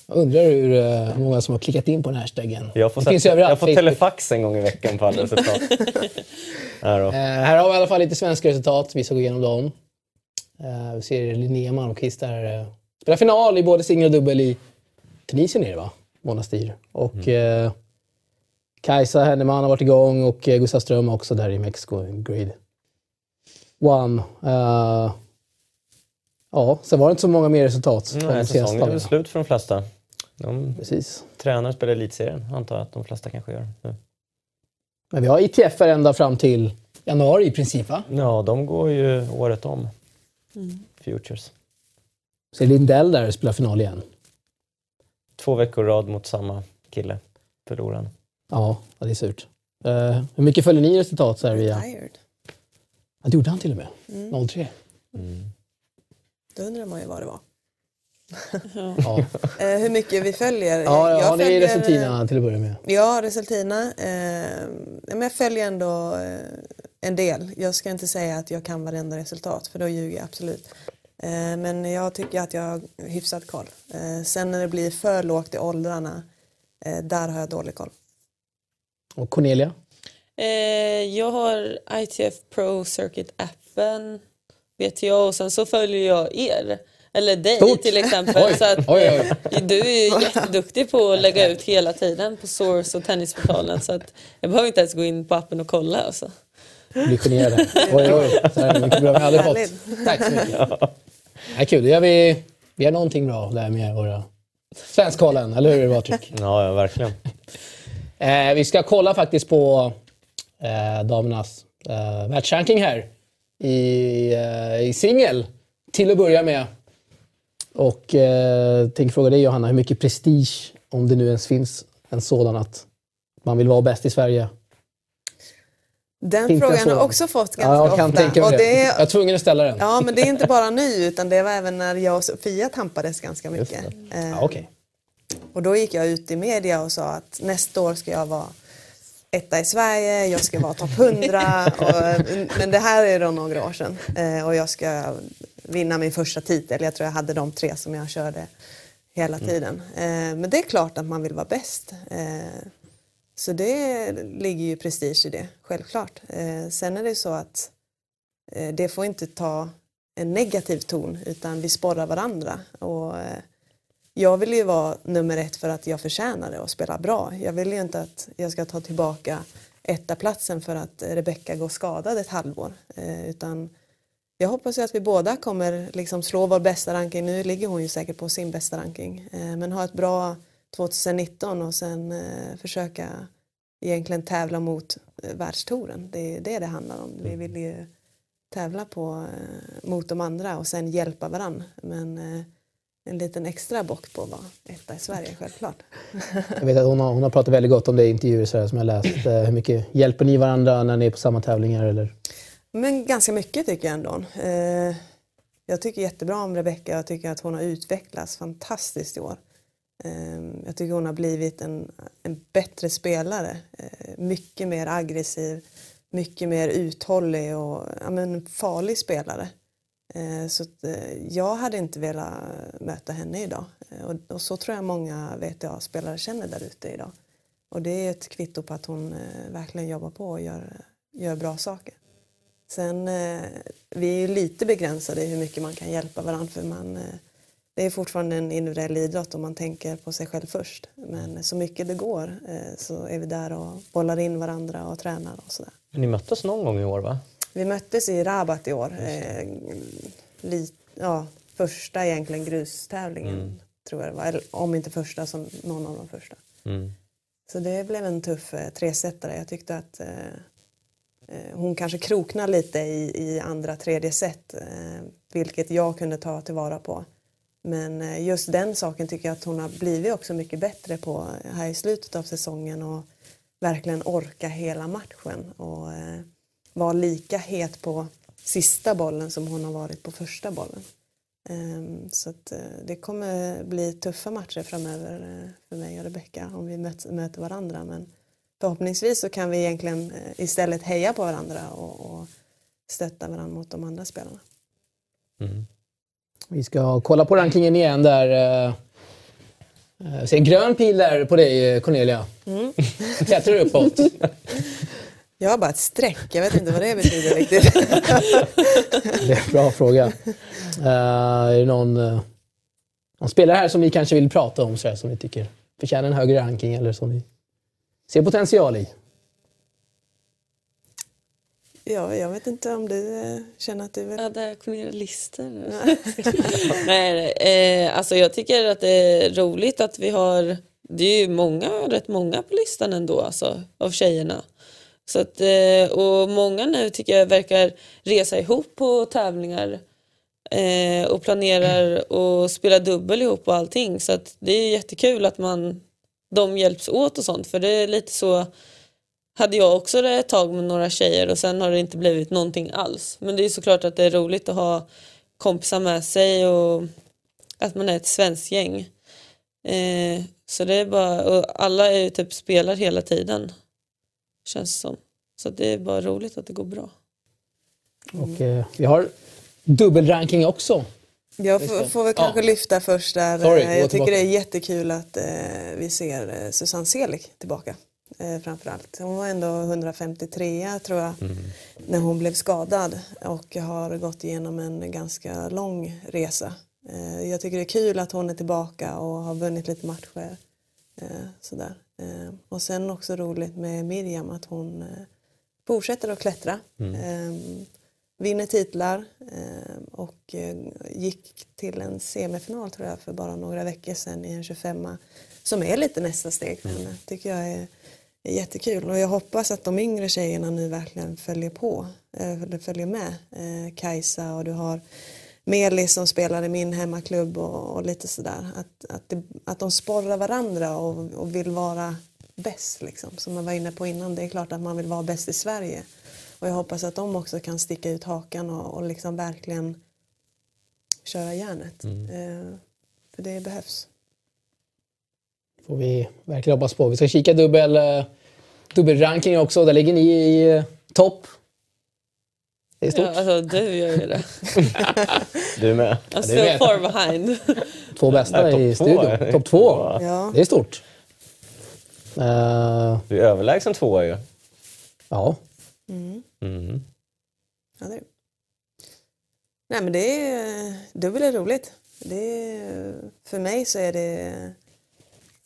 Jag undrar hur eh, många som har klickat in på den hashtaggen. Jag får, det finns överallt. jag får Facebook. telefax en gång i veckan på alla resultat. Här då. Eh, här har vi i alla fall lite svenska resultat. Vi ska gå igenom dem. Vi ser Linnea Malmqvist där. Uh, spelar final i både singel och dubbel i Tunisien är det va? Monastir. Och eh, Kajsa Henneman har varit igång och eh, Gustav Ström också där i Mexiko. Grade One. Eh, ja, sen var det inte så många mer resultat. de Nej, senaste säsongen är väl slut för de flesta. De Precis. tränar och spelar elitserien, antar jag att de flesta kanske gör nu. Men vi har ITF ända fram till januari i princip va? Ja, de går ju året om. Futures. Så är Lindell där och spelar final igen. Två veckor rad mot samma kille. Förlorar han. Ja, det är surt. Eh, hur mycket följer ni resultat så här via? Tired. Ja, det gjorde han till och med. 03. Då undrar man ju vad det var. Ja, Eh, hur mycket vi följer? ja, Jag är följer- Resultina till att börja med. Ja, Resultina. Eh, men jag följer ändå eh, en del. Jag ska inte säga att jag kan varenda resultat för då ljuger jag absolut. Eh, men jag tycker att jag har hyfsat koll. Eh, sen när det blir för lågt i åldrarna, eh, där har jag dålig koll. Och Cornelia? Eh, jag har ITF Pro Circuit-appen, vet jag, och sen så följer jag er. Eller dig Stort. till exempel. Oj, så att, oj, oj. Du är ju jätteduktig på att lägga ut hela tiden på Source och Tennisportalen. Så att jag behöver inte ens gå in på appen och kolla. Alltså. Blir generad. Oj, oj. Så här mycket bra. Har aldrig fått. Tack så mycket. Ja, kul, då gör vi, vi gör någonting bra där med våra Svenskkollen, eller hur Patrik? Ja, ja, verkligen. Eh, vi ska kolla faktiskt på eh, damernas eh, världsranking här i, eh, i singel till att börja med. Och eh, tänker fråga dig Johanna, hur mycket prestige, om det nu ens finns en sådan att man vill vara bäst i Sverige? Den Finns frågan har jag också fått ganska Ja, jag kan ofta. tänka mig och det. det Jag är tvungen att ställa den. Ja, men det är inte bara nu utan det var även när jag och Sofia tampades ganska mycket. det. Eh, Ja, Okej. Och då gick jag ut i media och sa att nästa år ska jag vara etta i Sverige, jag ska vara topp 100. Och, men det här är då några år sedan. Eh, och jag ska vinna min första titel. Jag tror jag hade de tre som jag körde hela tiden. Eh, men det är klart att man vill vara bäst. Eh, så det ligger ju prestige i det, självklart. Sen är det så att det får inte ta en negativ ton utan vi sporrar varandra. Och, jag vill ju vara nummer ett för att jag förtjänar det och spela bra. Jag vill ju inte att jag ska ta tillbaka etta platsen för att Rebecka går skadad ett halvår. Eh, utan jag hoppas ju att vi båda kommer liksom slå vår bästa ranking. Nu ligger hon ju säkert på sin bästa ranking. Eh, men ha ett bra 2019 och sen eh, försöka egentligen tävla mot eh, världstouren. Det är det det handlar om. Vi vill ju tävla på, eh, mot de andra och sen hjälpa varandra. Men eh, en liten extra bock på att vara etta i Sverige, självklart. Jag vet att hon har, hon har pratat väldigt gott om det i intervjuer så som jag läst. Eh, hur mycket hjälper ni varandra när ni är på samma tävlingar? Eller? Men ganska mycket tycker jag ändå. Eh, jag tycker jättebra om Rebecka. Jag tycker att hon har utvecklats fantastiskt i år. Ehm, jag tycker hon har blivit en, en bättre spelare. Eh, mycket mer aggressiv, mycket mer uthållig och ja, men farlig spelare. Eh, så att, eh, jag hade inte velat möta henne idag. Eh, och, så tror jag många VTA-spelare känner där ute idag. Och det är ett kvitto på att hon verkligen jobbar på och gör, gör bra saker. Sen, vi är lite begränsade i hur mycket man kan hjälpa varandra för man det är fortfarande en individuell idrott om man tänker på sig själv först. Men så mycket det går så är vi där och bollar in varandra och tränar och sådär. Ni möttes någon gång i år va? Vi möttes i Rabat i år. Eh, li, ja, första egentligen grustävlingen mm. tror jag det var. Eller, om inte första som någon av de första. Mm. Så det blev en tuff eh, tresetare. Jag tyckte att eh, eh hon kanske kroknade lite i, i andra tredje set. Eh, vilket jag kunde ta tillvara på. Men eh, just den saken tycker jag att hon har blivit också mycket bättre på här i slutet av säsongen och verkligen orka hela matchen och eh, vara lika het på sista bollen som hon har varit på första bollen. Um, så uh, det kommer bli tuffa matcher framöver uh, för mig och Rebecka om vi möt, möter varandra men förhoppningsvis så kan vi egentligen uh, istället heja på varandra och, och stötta varandra mot de andra spelarna. Mm. Vi ska kolla på rankingen igen där. Jag eh, eh, ser en grön pil där på dig Cornelia. Mm. Klättrar uppåt. Jag har bara ett streck, jag vet inte vad det betyder riktigt. det är en bra fråga. Uh, är det någon, uh, någon, spelare här som vi kanske vill prata om så här, som vi tycker förtjänar en högre ranking eller som vi ser potential i? Ja, jag vet inte om du eh, känner att du vill... Ja, där kom ner listor. nej, eh, alltså jag tycker att det är roligt att vi har... Det är ju många, rätt många på listan ändå, alltså, av tjejerna. Så att, eh, och många nu tycker jag verkar resa ihop på tävlingar eh, och planerar och spela dubbel ihop och allting. Så att det är jättekul att man, de hjälps åt och sånt. För det är lite så hade jag också det ett tag med några tjejer och sen har det inte blivit någonting alls. Men det är såklart att det är roligt att ha kompisar med sig och att man är ett svenskt gäng. Eh, så det är bara, och alla är ju typ spelar hela tiden. Känns det som. Så det är bara roligt att det går bra. Och eh, vi har dubbelranking också. Jag får, får väl kanske ja. lyfta först där. Sorry, jag tycker tillbaka. det är jättekul att eh, vi ser eh, Susanne Selig tillbaka eh, framförallt. Hon var ändå 153 tror jag mm. när hon blev skadad och har gått igenom en ganska lång resa. Eh, jag tycker det är kul att hon är tillbaka och har vunnit lite matcher. Eh, sådär. Eh, och sen också roligt med Miriam att hon eh, fortsätter att klättra. Mm. Eh, vinner titlar och gick till en semifinal tror jag för bara några veckor sedan i en 25 som är lite nästa steg för henne. Mm. tycker jag är jättekul och jag hoppas att de yngre tjejerna nu verkligen följer på, eller följer med. Kajsa och du har Melis som spelar i min hemmaklubb och, och lite sådär. Att, att, det, att de sporrar varandra och, och vill vara bäst liksom. Som jag var inne på innan, det är klart att man vill vara bäst i Sverige. Och jag hoppas att de också kan sticka ut hakan och, och liksom verkligen köra järnet. Mm. Eh, för det behövs får vi verkligen hoppas på. Vi ska kika dubbel, eh, dubbelranking också. Där ligger ni i topp. Det är stort. Ja, alltså, du gör ju det. du med. I'm still ja, far behind. Två bästa Nej, i studion. Topp två. Ja. Det är stort. Uh, du är överlägsen tvåa ju. Ja. Mm. Mm. ja det är. Nej men det är, dubbel är roligt. Det är, för mig så är det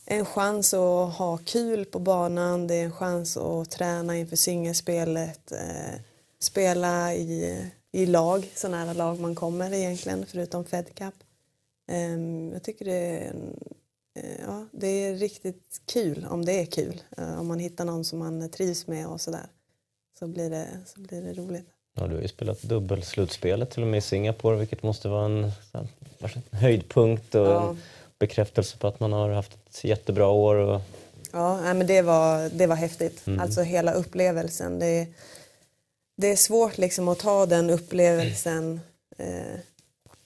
en chans att ha kul på banan, det är en chans att träna inför singelspelet, eh, spela i, i lag, så nära lag man kommer egentligen, förutom Fed Cup. Eh, jag tycker det är, eh, ja, det är riktigt kul, om det är kul. Eh, om man hittar någon som man trivs med och sådär, så, blir det, så blir det roligt. Ja, du har ju spelat dubbelslutspelet till och med i Singapore, vilket måste vara en, en höjdpunkt. Och ja. en, bekräftelse på att man har haft ett jättebra år. Och... Ja, men det var, det var häftigt. Mm. Alltså hela upplevelsen. Det, det är svårt liksom att ta den upplevelsen eh,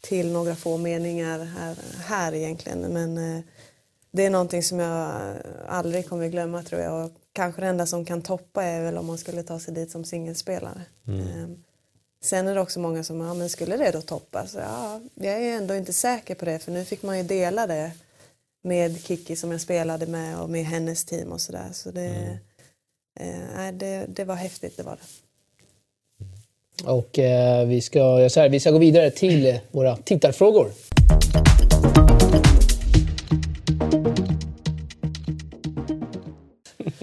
till några få meningar här, här egentligen. Men eh, det är någonting som jag aldrig kommer glömma tror jag. Och kanske det enda som kan toppa är väl om man skulle ta sig dit som singelspelare. Ehm, Sen är det också många som, ja men skulle det då toppa? Så, ja, jag är ändå inte säker på det för nu fick man ju dela det med Kiki som jag spelade med och med hennes team och sådär. Så det, eh, nej, det, det var häftigt, det var det. Och eh, vi, ska, jag säger, vi ska gå vidare till eh, våra tittarfrågor.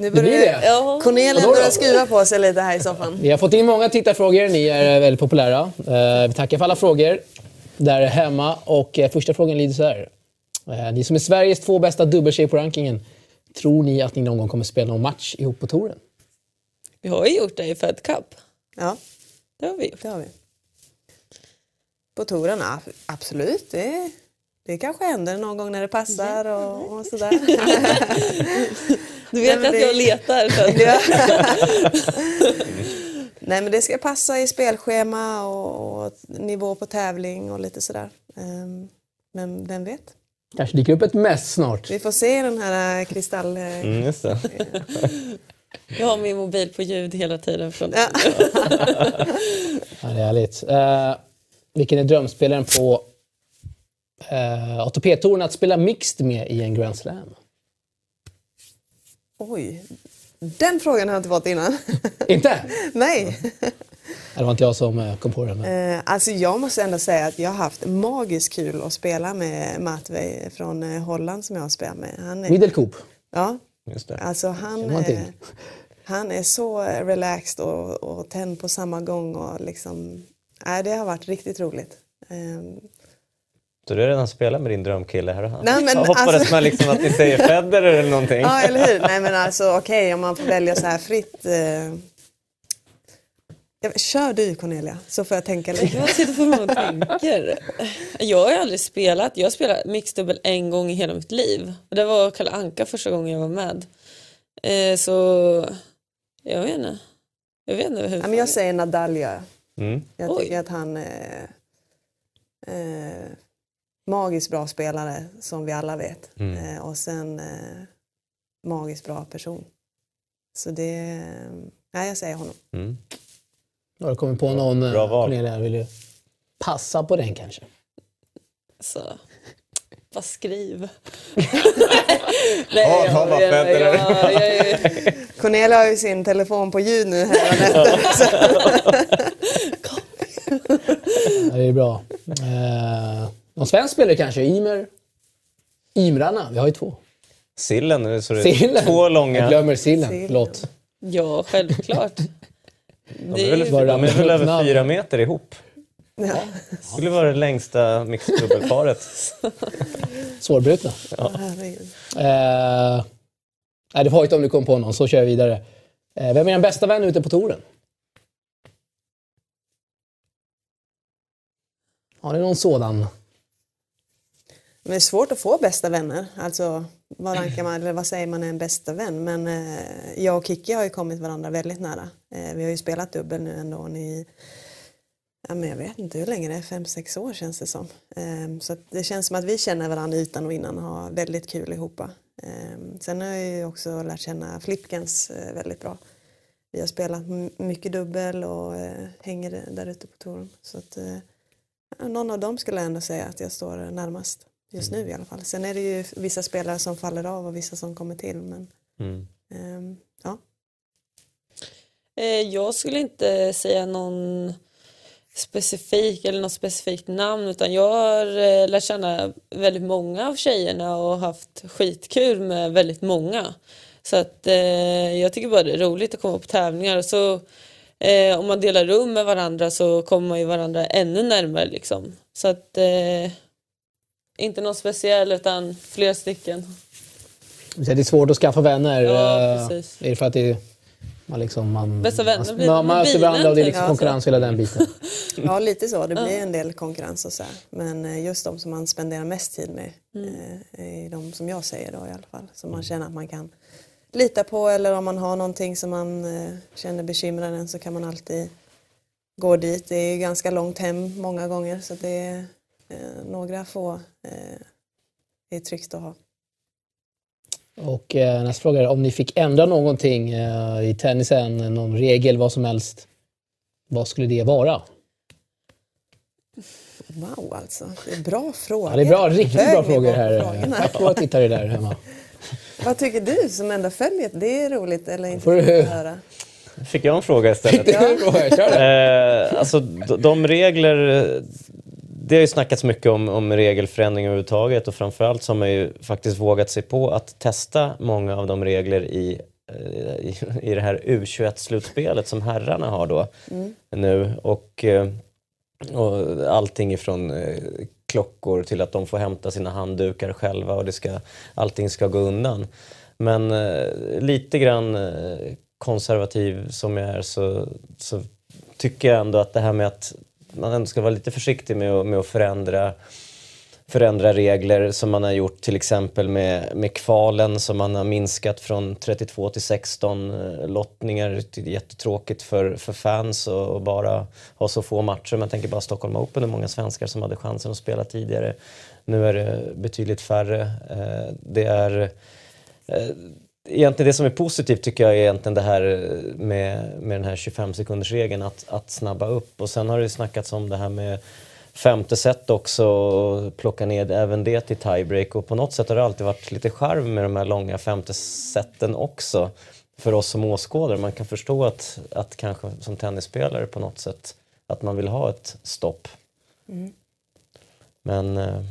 Nu blir det. Ja. Cornelia börjar skruva på sig lite här i soffan. Vi har fått in många tittarfrågor. Ni är väldigt populära. Eh, vi tackar för alla frågor där hemma. Och eh, första frågan lyder så här. Eh, ni som är Sveriges två bästa dubbeltjejer på rankingen. Tror ni att ni någon gång kommer spela någon match ihop på touren? Vi har ju gjort det i Fed Cup. Ja, Det har vi gjort. det har vi. På touren, absolut. Det, det kanske händer någon gång när det passar och, och sådär. Du vet Nej, att det- jag letar. Nej men det ska passa i spelschema och, och nivå på tävling och lite sådär. Ehm, Men vem vet? Kanske dyker upp ett mess snart. Vi får se den här eh, kristall... Mm, just det. jag har min mobil på ljud hela tiden. Från, Ja. Ja, det är härligt. Eh, vilken är drömspelaren på eh, ATP-touren att spela mixed med i en Grand Slam? Oj, den frågan har jag inte fått innan. Inte? Nej. Det var inte jag som eh, kom på det. Men... Eh, Alltså jag måste ändå säga att jag har haft magiskt kul att spela med Matvej från Holland som jag har spelat med. Han är, Middelkoop. ja, Just det. Alltså han, eh, han är så relaxed och, och tänd på samma gång. Och liksom, nej, det har varit riktigt roligt. Ehm, Så du har redan spelat med din drömkille här? Nej, men jag hoppades alltså- man liksom att ni säger Federer eller någonting. ja, eller hur? Nej, men alltså okej, om man får välja så här fritt. Eh, kör du Cornelia, så får jag tänka lite. Jag sitter för mig och tänker. Jag har aldrig spelat. Jag har spelat mixdubbel en gång i hela mitt liv. Det var Kalle Anka första gången jag var med. Eh, så jag vet inte. Jag vet inte hur. Ja, men jag säger Nadal jag. Mm. Jag Oj. tycker att han är eh, magiskt bra spelare som vi alla vet. Mm. Eh, och sen eh, magiskt bra person. Så det, nej jag säger honom. Mm. Har du kommit på någon, eh, Bra val. Cornelia? Vill du passa på den kanske? Så. Vad skriv. Ja, han var jag, jag, eller? jag, jag, Cornelia har ju sin telefon på ljud nu här det är bra. Eh, någon svensk spelare kanske? Ymer? Ymrarna, vi har ju två. Sillen, så det är Sillen. två Jag långa. glömmer sillen. Sillen. Förlåt. ja, självklart. De är väl, de är väl över fyra meter ihop. Ja. skulle vara det längsta mixed-dubbelparet. Svårbrutna. herregud. Eh, nej, det var inte om du kom på någon, så kör jag vidare. Eh, vem är den bästa vän ute på touren? Har ni någon sådan? Men det är svårt att få bästa vänner. Alltså, vad, rankar man, eller vad säger man är en bästa vän? Men eh, jag och Kiki har ju kommit varandra väldigt nära. Eh, vi har ju spelat dubbel nu ändå i, ja, men jag vet inte hur länge det är, fem, sex år känns det som. Eh, så att det känns som att vi känner varandra utan och innan och har väldigt kul ihop. Eh, sen har jag ju också lärt känna Flipkens eh, väldigt bra. Vi har spelat mycket dubbel och eh, hänger där ute på touren. Så att, eh, Någon av dem skulle jag ändå säga att jag står närmast just nu i alla fall. Sen är det ju vissa spelare som faller av och vissa som kommer till. Men, Mm. ehm, ja. Eh, Jag skulle inte säga någon specifik eller något specifikt namn utan jag har eh, lärt känna väldigt många av tjejerna och haft skitkul med väldigt många. Så att eh, jag tycker bara det är roligt att komma på tävlingar och så eh, om man delar rum med varandra så kommer man ju varandra ännu närmare liksom. Så att eh, inte någon speciell utan flera stycken. Det är svårt att skaffa vänner. Ja, eh, precis. är för att det, man liksom... Man, Bästa vänner man, blir man med möter varandra och det är liksom konkurrens hela den biten. ja, lite så. Det blir en del konkurrens och så här. Men eh, just de som man spenderar mest tid med eh, är de som jag säger då i alla fall. Som man känner att man kan lita på eller om man har någonting som man känner bekymrar en så kan man alltid gå dit. Det är ganska långt hem många gånger så det är eh, några få eh, är tryggt att ha. Och eh, nästa fråga är om ni fick ändra någonting eh, i tennisen, någon regel, vad som helst. Vad skulle det vara? Wow alltså, det är bra frågor. Ja, det är bra, riktigt bra frågor här. Tack våra tittare där hemma. Vad tycker du som ändå följer? Det är roligt eller inte Får du- höra? Fick jag en fråga istället? Kör det. Eh, alltså de, de regler, det har ju snackats mycket om, om regelförändring överhuvudtaget och framförallt så har man ju faktiskt vågat sig på att testa många av de regler i, eh, i, i det här U21-slutspelet som herrarna har då nu. Och, eh, och allting ifrån eh, klockor till att de får hämta sina handdukar själva och det ska, allting ska gå undan. Men lite grann konservativ som jag är så, så tycker jag ändå att det här med att man ändå ska vara lite försiktig med att, med att förändra, förändra regler som man har gjort till exempel med, med kvalen som man har minskat från 32 till 16 eh, lottningar. Det är jättetråkigt för, för fans och, och bara ha så få matcher. Man tänker bara Stockholm Open, hur många svenskar som hade chansen att spela tidigare. Nu är det betydligt färre. Eh, Det är eh, Egentligen det som är positivt tycker jag är egentligen det här med, med den här 25 sekunders regeln att, att snabba upp. Och sen har det snackats om det här med femte set också och plocka ner även det till tiebreak. Och på något sätt har det alltid varit lite charm med de här långa femte seten också. För oss som åskådare. Man kan förstå att, att kanske som tennisspelare på något sätt att man vill ha ett stopp. Men, eh,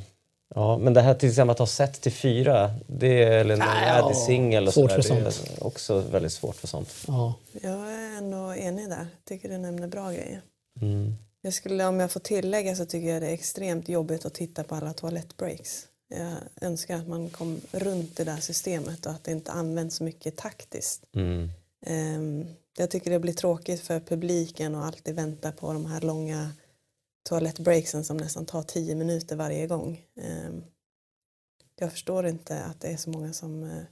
ja, men det här till exempel att ha set till fyra, det är, eller Ja, ja, singel och svårt sådär, för det är sånt. också väldigt svårt för sånt. Ja. Jag är ändå enig där. Tycker du nämner bra grejer. Mm. Jag skulle, om jag får tillägga så tycker jag det är extremt jobbigt att titta på alla toalettbreaks. Jag önskar att man kom runt det där systemet och att det inte används så mycket taktiskt. Mm. Ehm, jag tycker det blir tråkigt för publiken och alltid vänta på de här långa toalettbreaksen som nästan tar tio minuter varje gång. Ehm, jag förstår inte att det är så många som eh,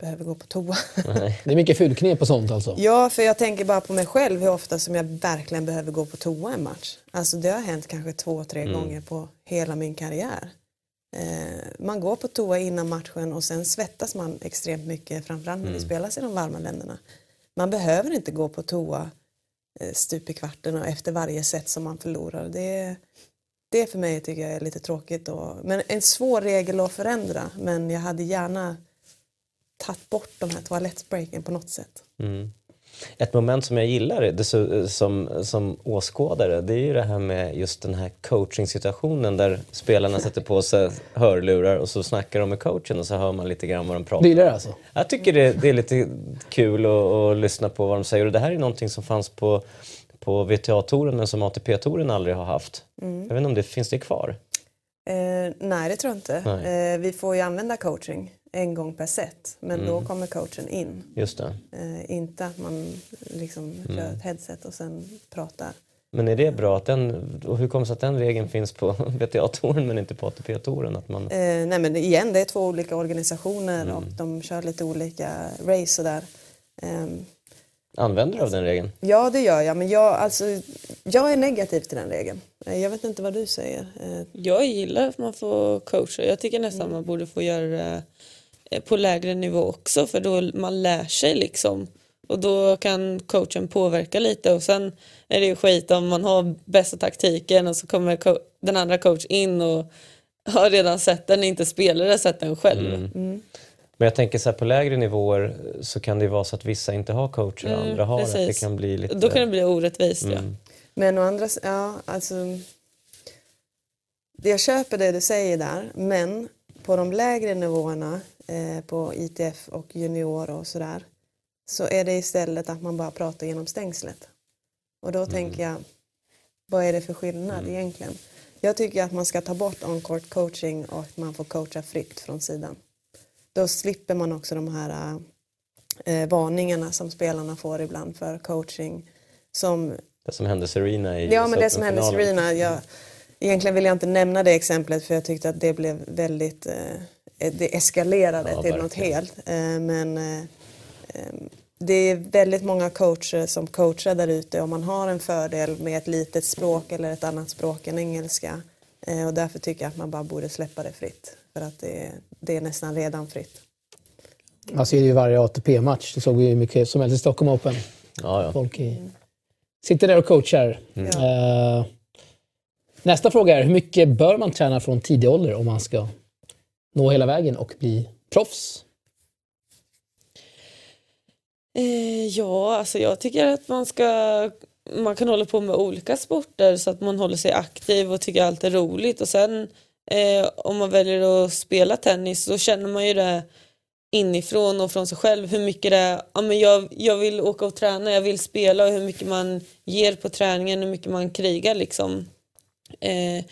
behöver gå på toa. Nej. Det är mycket fulknep och sånt alltså. Ja, för jag tänker bara på mig själv hur ofta som jag verkligen behöver gå på toa en match. Alltså det har hänt kanske två, tre Mm. gånger på hela min karriär. Eh, man går på toa innan matchen och sen svettas man extremt mycket, framförallt när det Mm. spelas i de varma länderna. Man behöver inte gå på toa Eh, stup i kvarten och efter varje set som man förlorar. Det, det för mig tycker jag är lite tråkigt. Och, men en svår regel att förändra, men jag hade gärna tagit bort de här toalettbreaken på något sätt. Mm. Ett moment som jag gillar det, som, som åskådare det är ju det här med just den här coachingsituationen där spelarna sätter på sig hörlurar och så snackar de med coachen och så hör man lite grann vad de pratar Du gillar det alltså? Jag tycker det, det är lite kul att, lyssna på vad de säger och det här är någonting som fanns på, på VTA-touren men som ATP-touren aldrig har haft. Mm. Jag vet inte om det finns det kvar? Eh, nej, det tror jag inte. Eh, vi får ju använda coaching en gång per set, men då Mm. kommer coachen in. Just det. Eh, inte att man liksom kör Mm. ett headset och sen pratar. Men är det bra att den, och hur kommer det sig att den regeln finns på VTA-touren men inte på ATP-touren? Att man, Eh, nej, men igen, det är två olika organisationer Mm. och de kör lite olika race och där. Ehm, Använder du av den regeln? ja, det gör jag, men jag, alltså, jag är negativ till den regeln. Eh, jag vet inte vad du säger. Eh, Jag gillar att man får coacha. Jag tycker nästan man borde få göra det eh, på lägre nivå också för då man lär sig liksom. Och då kan coachen påverka lite och sen är det ju skit om man har bästa taktiken och så kommer den andra coach in och har redan sett den, inte spelare sett den själv. Mm. Men jag tänker så här på lägre nivåer så kan det ju vara så att vissa inte har coacher och Mm, andra har precis. Det kan bli lite... Då kan det bli orättvist ja. Mm. Men å andra ja, alltså. Jag köper det du säger där, men på de lägre nivåerna, eh, på ITF och junior och sådär, så är det istället att man bara pratar genom stängslet. Och då tänker jag, vad är det för skillnad egentligen? Jag tycker att man ska ta bort on-court coaching och att man får coacha fritt från sidan. Då slipper man också de här eh, varningarna som spelarna får ibland för coaching som Det som hände Serena i Ja, men det som hände. Serena, jag, egentligen vill jag inte nämna det exemplet för jag tyckte att det blev väldigt, eh, det eskalerade Ja, till något verkligen. helt. Eh, men eh, eh, det är väldigt många coacher som coachar där ute och man har en fördel med ett litet språk eller ett annat språk än engelska. Eh, och därför tycker jag att man bara borde släppa det fritt. För att det, det är nästan redan fritt. Man ser ju varje ATP-match. Det såg vi ju mycket som helst i Stockholm Open. Ja, ja. Folk i, sitter där och coachar. Ja. Eh, nästa fråga är, hur mycket bör man träna från tidig ålder om man ska nå hela vägen och bli proffs? Eh, ja, alltså jag tycker att man ska man kan hålla på med olika sporter så att man håller sig aktiv och tycker allt är roligt och sen eh, om man väljer att spela tennis så känner man ju det inifrån och från sig själv hur mycket det är, ja, men jag, jag vill åka och träna, jag vill spela och hur mycket man ger på träningen, hur mycket man krigar liksom. Eh,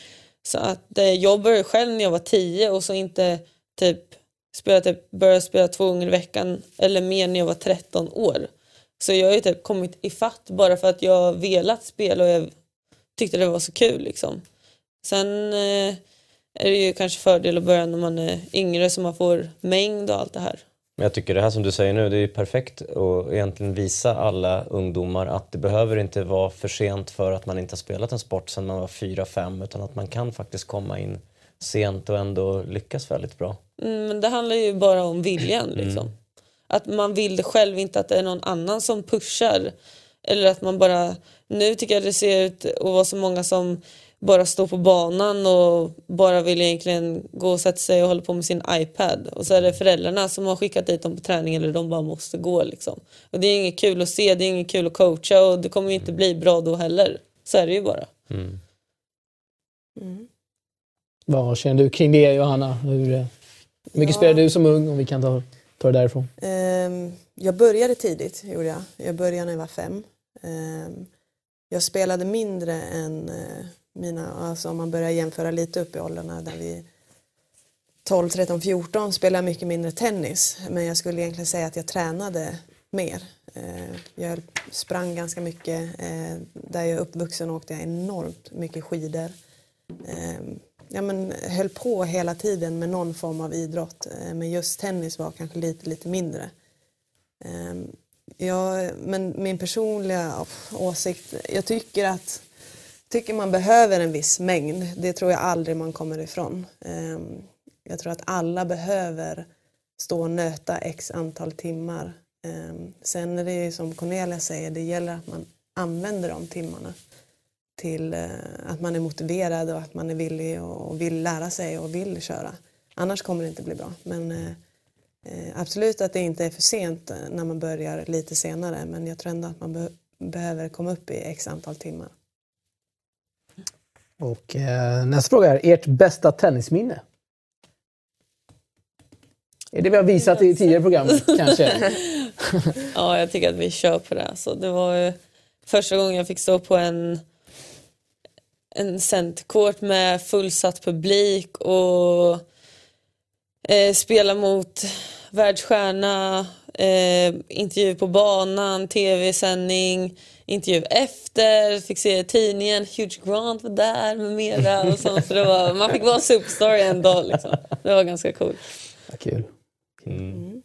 så att eh, jag började själv när jag var tio och så inte typ spela, typ, började spela två gånger i veckan eller mer när jag var 13 år. Så jag har ju typ kommit ifatt bara för att jag velat spela och jag tyckte det var så kul liksom. Sen eh, är det ju kanske fördel att börja när man är yngre så man får mängd och allt det här. Men jag tycker det här som du säger nu, det är ju perfekt att egentligen visa alla ungdomar att det behöver inte vara för sent för att man inte har spelat en sport sedan man var 4-5 utan att man kan faktiskt komma in sent och ändå lyckas väldigt bra. Mm, Men det handlar ju bara om viljan liksom. Att man vill det själv, inte att det är någon annan som pushar. Eller att man bara, nu tycker jag det ser ut att vara så många som bara står på banan och bara vill egentligen gå och sätta sig och hålla på med sin iPad. Och så är det föräldrarna som har skickat dit dem på träning eller de bara måste gå liksom. Och det är inget kul att se, det är inget kul att coacha och det kommer ju inte bli bra då heller. Så är det ju bara. Mm. Mm. Vad känner du kring det Johanna? Hur, eh, hur mycket Ja. spelade du som ung om vi kan ta, ta det därifrån? Ehm, jag började tidigt, gjorde jag. Jag började när jag var fem. Ehm, jag spelade mindre än eh, mina, alltså om man börjar jämföra lite upp i åldrarna där vi 12, 13, 14 spelade jag mycket mindre tennis. Men jag skulle egentligen säga att jag tränade mer. Eh, jag sprang ganska mycket. Eh, där jag är uppvuxen åkte jag enormt mycket skidor. Jag ja, men höll på hela tiden med någon form av idrott. Men just tennis var kanske lite, lite mindre. Ja, men min personliga oh, åsikt, jag tycker att tycker man behöver en viss mängd. Det tror jag aldrig man kommer ifrån. Ehm, jag tror att alla behöver stå och nöta x antal timmar. Ehm, sen är det ju som Cornelia säger, det gäller att man använder de timmarna till eh, att man är motiverad och att man är villig och vill lära sig och vill köra. Annars kommer det inte bli bra. Men eh, eh, absolut att det inte är för sent när man börjar lite senare men jag tror ändå att man be- behöver komma upp i x antal timmar. Och eh, nästa fråga är, ert bästa tennisminne? Är det vi har visat i tidigare program kanske? Ja, jag tycker att vi kör på det. Så det var ju första gången jag fick stå på en, en centercourt med fullsatt publik och eh, spela mot världsstjärna, eh, intervju på banan, tv-sändning, intervju efter, fick se tidningen, Hugh Grant var där med mera. Och sånt. Så det var, man fick vara superstar en dag. Liksom. Det var ganska coolt. Ja, kul. Mm.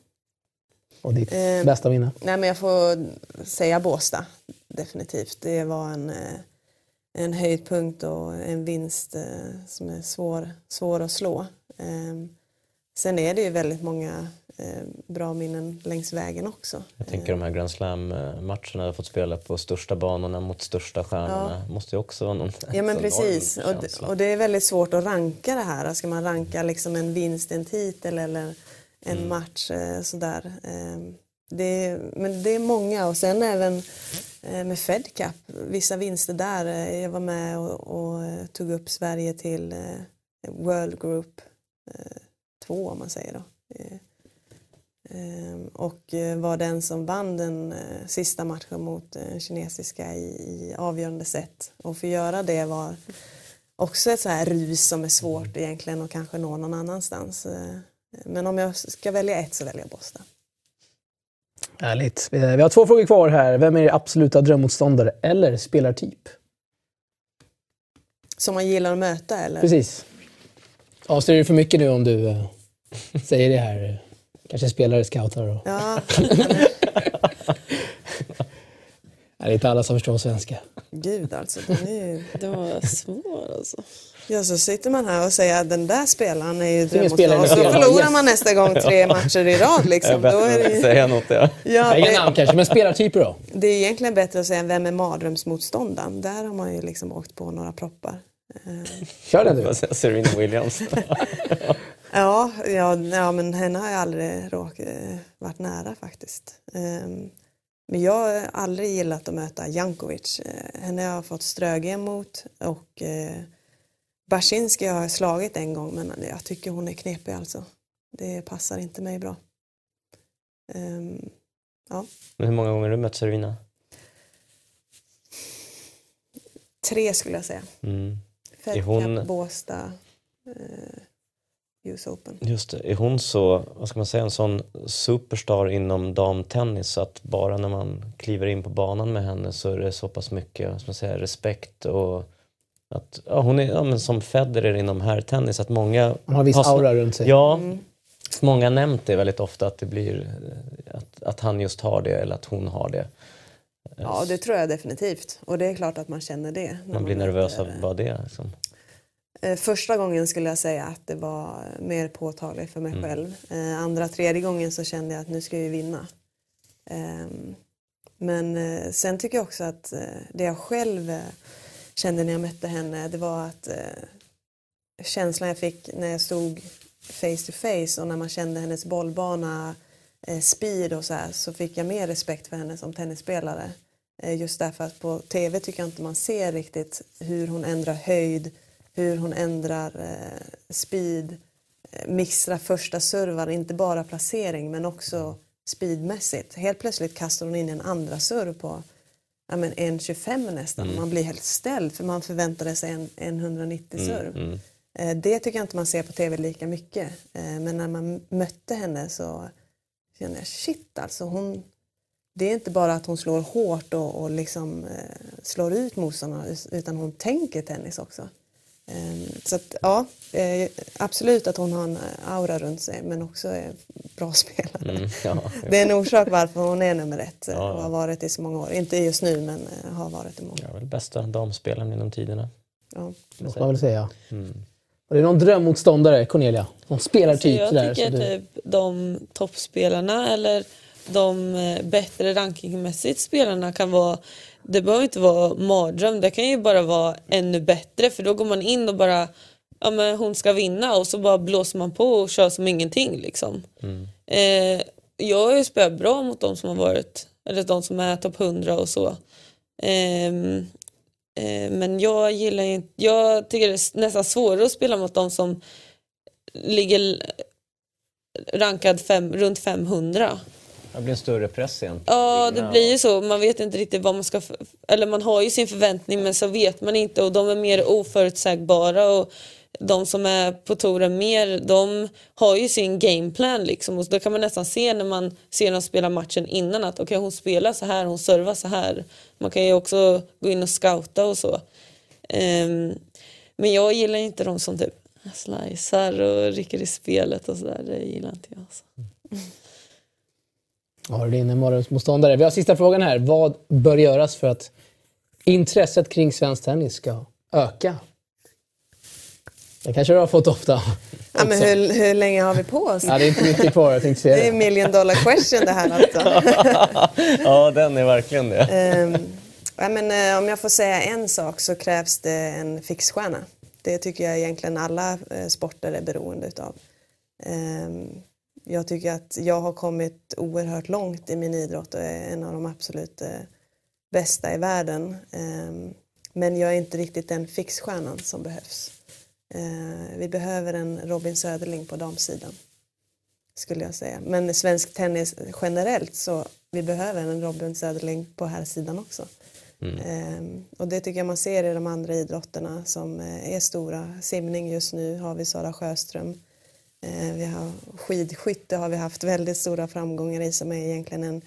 Och ditt Eh, bästa minne? Nej men jag får säga Båstad definitivt. Det var en, eh, en höjdpunkt och en vinst eh, som är svår, svår att slå. Eh, Sen är det ju väldigt många bra minnen längs vägen också. Jag tänker de här Grand Slam-matcherna, jag har fått spela på största banorna mot största stjärnorna. måste ju också vara någon Ja men precis. Och, det- och det är väldigt svårt att ranka det här. Ska man ranka liksom en vinst, en titel eller en Mm. match eh, sådär. Eh, det, men det är många och sen även eh, med Fed Cup, vissa vinster där. Eh, jag var med och, och eh, tog upp Sverige till eh, World Group 2 om man säger då. Eh, eh, och eh, var den som vann den eh, sista matchen mot eh, kinesiska i, avgörande set. Och för att göra det var också ett så här rus som är svårt egentligen att kanske nå någon annanstans. Men om jag ska välja ett så väljer jag Boston. Härligt. Vi har två frågor kvar här. Vem är er absoluta drömmotståndare eller spelartyp? Som man gillar att möta eller? Precis. Avslöjar du för mycket nu om du säger det här? Kanske spelare, scoutar och... Ja, Det är inte alla som förstår svenska. Gud alltså. Den är ju... Det var svår alltså. Ja, så sitter man här och säger att den där spelaren är ju ingen dröm spelare och så förlorar yes. man nästa gång tre matcher i rad. Jag Liksom. Då är det, inte ju- säga något. Ja. ja, Inga det, namn kanske, men spelartyper då? det är egentligen bättre att säga vem är mardrömsmotståndaren. Där har man ju liksom åkt på några proppar. Eh, Kör den du. Serena Williams. Ja, ja, ja men henne har jag aldrig råk, varit nära faktiskt. Ehm, Men jag har aldrig gillat att möta Jankovic. Eh, Henne har jag fått strögen mot och eh, Baczynski har jag slagit en gång men jag tycker hon är knepig alltså. Det passar inte mig bra. Ehm, Men hur många gånger har du mött Serena? Tre skulle jag säga. Mm. Fed Är hon- Cup, Båstad, eh, US Open. Just det. Är hon så, vad ska man säga, en sån superstar inom damtennis så att bara när man kliver in på banan med henne så är det så pass mycket vad ska man säga, respekt och att ja, hon är ja, men som Federer inom herrtennis att många Han har viss aura runt sig. Ja, Mm. många har nämnt det väldigt ofta att det blir att, att han just har det eller att hon har det. Ja, det tror jag definitivt. Och det är klart att man känner det. när Man blir nervös av bara det. Liksom. Eh, Första gången skulle jag säga att det var mer påtagligt för mig Mm. själv. Eh, Andra, tredje gången så kände jag att nu ska jag ju vinna. Ehm, Men eh, sen tycker jag också att det jag själv kände när jag mötte henne det var att känslan jag fick när jag stod face to face och när man kände hennes bollbana, speed och så här så fick jag mer respekt för henne som tennisspelare. Just därför att på tv tycker jag inte man ser riktigt hur hon ändrar höjd, hur hon ändrar eh, speed, eh, mixtrar första servar, inte bara placering men också speedmässigt. Helt plötsligt kastar hon in en andra serv på ja, men 1.25 nästan. Man blir helt ställd för man förväntade sig en, en 190 serv. Mm. Eh, Det tycker jag inte man ser på tv lika mycket. Men när man mötte henne så kände jag shit alltså. Hon, det är inte bara att hon slår hårt och, och liksom, slår ut motståndarna utan hon tänker tennis också. Eh, Så att, ja, eh, absolut att hon har en aura runt sig men också är bra spelare. Mm. Ja. Det är en orsak varför hon är nummer ett eh, Ja. och har varit i så många år. Inte just nu men eh, har varit i många år. Jag är väl bästa damspelaren genom tiderna. Ja. Måste man väl säga. Mm. Det är någon drömmotståndare, Cornelia? Någon spelartyp? Så jag sådär, tycker så du... typ de toppspelarna eller de eh, bättre rankingmässigt spelarna kan vara det behöver inte vara mardröm, det kan ju bara vara ännu bättre för då går man in och bara ja men hon ska vinna och så bara blåser man på och kör som ingenting liksom. Mm. Eh, jag har ju spelat bra mot de som har varit, eller de som är topp 100 och så. Ehm, eh, men jag gillar inte, jag tycker det är nästan svårare att spela mot de som ligger rankad fem, runt 500. Det blir en större press egentligen. Ja, det blir ju så. Man vet inte riktigt vad man ska... Eller man har ju sin förväntning men så vet man inte och de är mer oförutsägbara och de som är på touren mer, de har ju sin gameplan liksom och då kan man nästan se när man ser dem spela matchen innan att okej hon spelar så här, hon servar så här. Man kan ju också gå in och scouta och så. Ehm, men jag gillar inte de som typ slicear och rycker i spelet och sådär. Det gillar inte jag. Alltså. Ja, det är din mardrömsmotståndare. Vi har sista frågan här. Vad bör göras för att intresset kring svensk tennis ska öka? Det kanske du har fått ofta. Ja, men hur, hur länge har vi på oss? Ja, det är inte mycket kvar, jag tänkte säga Det är det. million dollar question det här alltså. Ja, den är verkligen det. Ehm, ja, men, eh, om jag får säga en sak så krävs det en fixstjärna. Det tycker jag egentligen alla eh, sporter är beroende utav. Ehm, jag tycker att jag har kommit oerhört långt i min idrott och är en av de absolut eh, bästa i världen. Ehm, men jag är inte riktigt den fixstjärnan som behövs. Ehm, vi behöver en Robin Söderling på damsidan skulle jag säga. Men svensk tennis generellt så vi behöver en Robin Söderling på här sidan också. Ehm, och det tycker jag man ser i de andra idrotterna som eh, är stora. Simning just nu har vi Sara Sjöström. Eh, vi har skidskytte har vi haft väldigt stora framgångar i som är egentligen en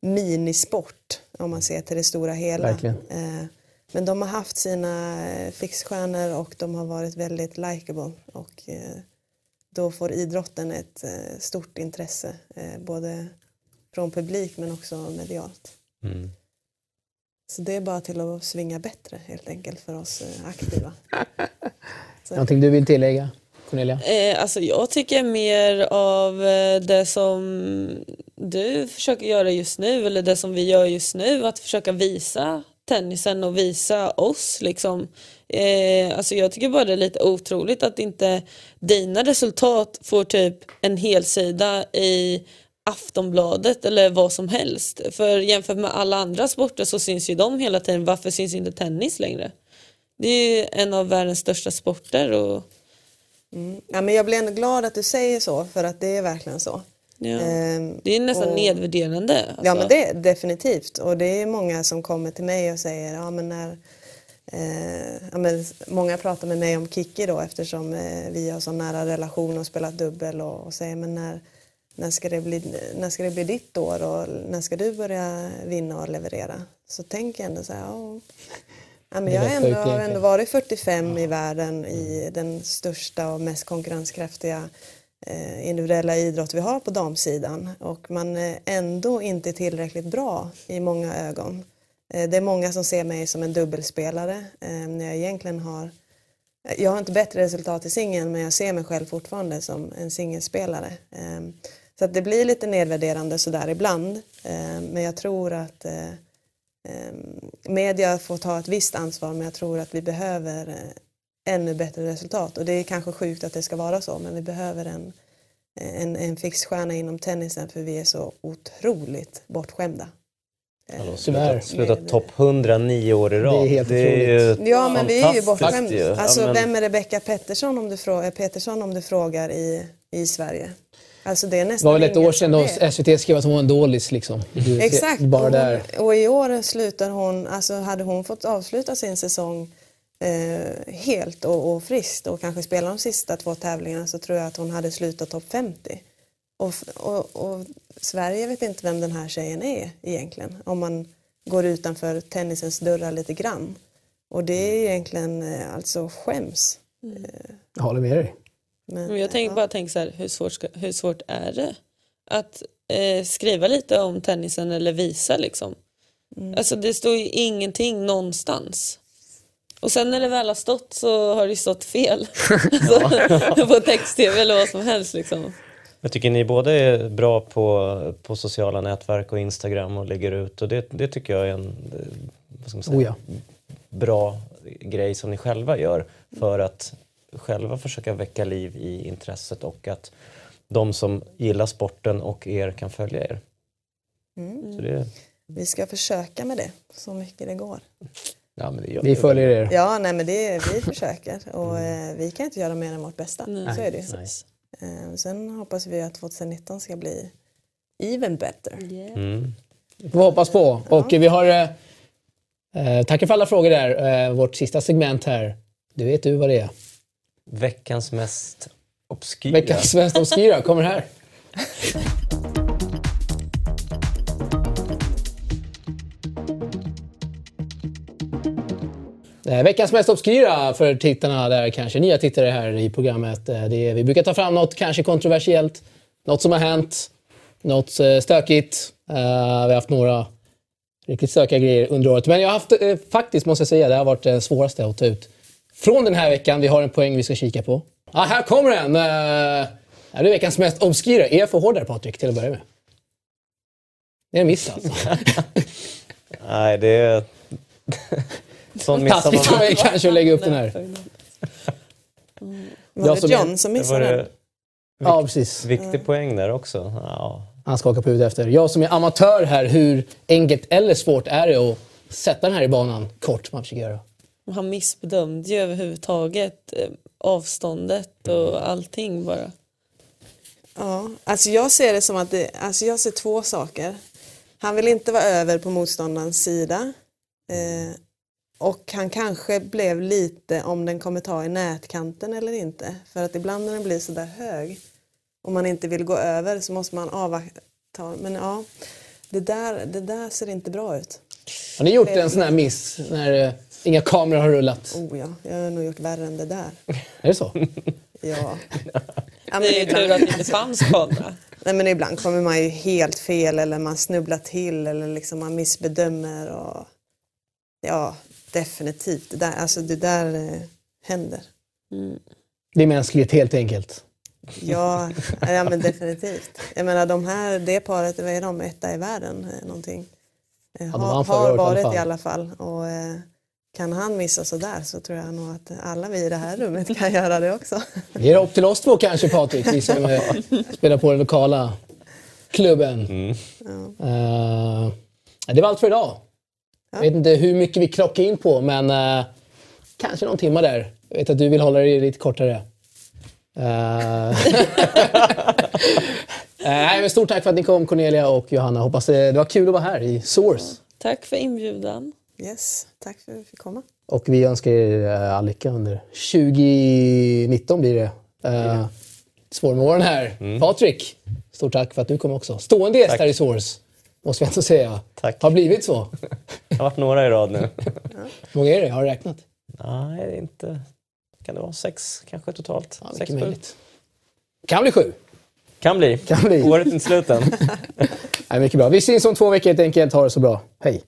minisport om man ser till det stora hela. Verkligen. Eh, men de har haft sina eh, fixstjärnor och de har varit väldigt likeable. Och, då får idrotten ett stort intresse, både från publik men också medialt. Mm. Så det är bara till att svinga bättre helt enkelt för oss aktiva. Någonting du vill tillägga, Cornelia? Eh, alltså jag tycker mer av eh, det som du försöker göra just nu eller det som vi gör just nu. Att försöka visa tennisen och visa oss. Liksom. Eh, alltså jag tycker bara det är lite otroligt att inte dina resultat får typ en helsida i Aftonbladet eller vad som helst. För jämfört med alla andra sporter så syns ju de hela tiden. Varför syns inte tennis längre? Det är ju en av världens största sporter. Och, Ja, men jag blir ändå glad att du säger så för att det är verkligen så. ja. Ehm, Det är nästan och- nedvärderande. Alltså. Ja men det är definitivt och det är många som kommer till mig och säger ja men när eh, ja, men Många pratar med mig om Kiki då eftersom eh, vi har så nära relation och spelat dubbel och, och säger men när, när, ska det bli, när ska det bli ditt år och när ska du börja vinna och leverera? Så tänker jag ändå så här, ja, ja, men jag ändå, har ändå varit 45 i världen i den största och mest konkurrenskraftiga eh, individuella idrott vi har på damsidan och man är ändå inte tillräckligt bra i många ögon. Eh, det är många som ser mig som en dubbelspelare eh, när jag egentligen har jag har inte bättre resultat i singeln men jag ser mig själv fortfarande som en singelspelare. Så att det blir lite nedvärderande sådär ibland. Men jag tror att media får ta ett visst ansvar men jag tror att vi behöver eh, ännu bättre resultat. Och det är kanske sjukt att det ska vara så men vi behöver en, en, en fixstjärna inom tennisen för vi är så otroligt bortskämda. Eh, Tyvärr. sluta, topp 100 nio år i rad. Det är helt ju Ja men vi är ju bortskämda. Alltså Ja, men- vem är Rebecca Pettersson om du frågar, Petersson om du frågar i, i Sverige? Alltså det är Det var väl ett år sedan vet. SVT skrev att hon var en dålis liksom. Du, Exakt, Bara och, där. och i år slutar hon, alltså hade hon fått avsluta sin säsong eh, helt och, och friskt och kanske spela de sista två tävlingarna så tror jag att hon hade slutat topp 50. Och, och, och Sverige vet inte vem den här tjejen är egentligen om man går utanför tennisens dörrar lite grann. Och det är egentligen eh, alltså skäms. Jag håller med dig. Men, Men jag tänker ja. bara tänk så här, hur svårt, ska, hur svårt är det att eh, skriva lite om tennisen eller visa liksom? Mm. Alltså det står ju ingenting någonstans. Och sen när det väl har stått så har det ju stått fel. alltså, på text-tv eller vad som helst liksom. Jag tycker ni båda är bra på, på sociala nätverk och Instagram och lägger ut och det, det tycker jag är en eh, vad ska man säga, Oh ja. bra grej som ni själva gör för att själva försöka väcka liv i intresset och att de som gillar sporten och er kan följa er. Mm. Så det, Vi ska försöka med det så mycket det går. ja, men det gör Vi följer er. Ja, nej men det, vi försöker och eh, vi kan inte göra mer än vårt bästa. Nej. Så är det ju. Nej. Eh, sen hoppas vi att 2019 ska bli even better. Mm. Det får vi hoppas på. Och vi har... Eh, eh, tackar för alla frågor där. Eh, vårt sista segment här. Du vet du vad det är. Veckans mest obskyra. Veckans mest obskyra kommer här. Eh, veckans mest obskyra för tittarna, där kanske nya tittare här i programmet. Eh, det är, vi brukar ta fram något kanske kontroversiellt, något som har hänt, något eh, stökigt. Uh, vi har haft några riktigt stökiga grejer under året. Men jag har haft, eh, faktiskt måste jag säga, det har varit det svåraste att ta ut. Från den här veckan, vi har en poäng vi ska kika på. Ah, här kommer den! Eh, det är veckans mest obskyra. Är jag för hård där Patrik, till att börja med? Det är en miss alltså. Nej, det är... Sån missar Taskigt av man. mig kanske att lägga upp den här. Var Jag det John som missade den? Ja, precis. viktig poäng där också. Ja. Han skakar på huvudet efter. Jag som är amatör här, hur enkelt eller svårt är det att sätta den här i banan kort man försöker göra? Han missbedömde ju överhuvudtaget eh, avståndet och allting bara. Ja, alltså jag ser det som att det, alltså jag ser två saker. Han vill inte vara över på motståndarens sida. Eh, och han kanske blev lite om den kommer ta i nätkanten eller inte. För att ibland när den blir sådär hög och man inte vill gå över så måste man avvakta. Men ja, det där, det där ser inte bra ut. Har ni gjort en sån här miss när eh, inga kameror har rullat? Oh ja, jag har nog gjort värre än det där. Är det så? Ja. ja men Det är ju tur att det inte fanns kamera. nej, men ibland kommer man ju helt fel eller man snubblar till eller liksom man missbedömer. Och, Ja, definitivt. Det där, alltså det där eh, händer. Det är mänskligt helt enkelt. Ja, ja men definitivt. Jag menar de här, det paret, vad är de, etta i världen eh, någonting? Eh, de har har varit i alla fall. Och, eh, kan han missa sådär så tror jag nog att alla vi i det här rummet kan göra det också. Det är upp till oss två kanske Patrik, vi som eh, spelar på den lokala klubben. Eh, det var allt för idag. Jag vet inte hur mycket vi klockar in på, men eh, kanske någon timme där. Jag vet att du vill hålla det lite kortare. Eh, nej, men stort tack för att ni kom Cornelia och Johanna. Hoppas det, det var kul att vara här i Source. Tack för inbjudan. Yes, tack för att vi fick komma. Och vi önskar er eh, all lycka under 2019 blir det. Uh, svår med åren här. Patrik, stort tack för att du kom också. Stående gäst här i Source, måste vi ändå säga. Tack. Har blivit så. Det har varit några i rad nu. Hur många är det? Har du räknat? Nej, det är inte... Kan det vara sex kanske totalt? Ja, sex, möjligt. Kan bli sju. Kan bli. Kan bli. Året är inte slut än. Nej, mycket bra. Vi syns om två veckor helt enkelt. Ha det så bra. Hej!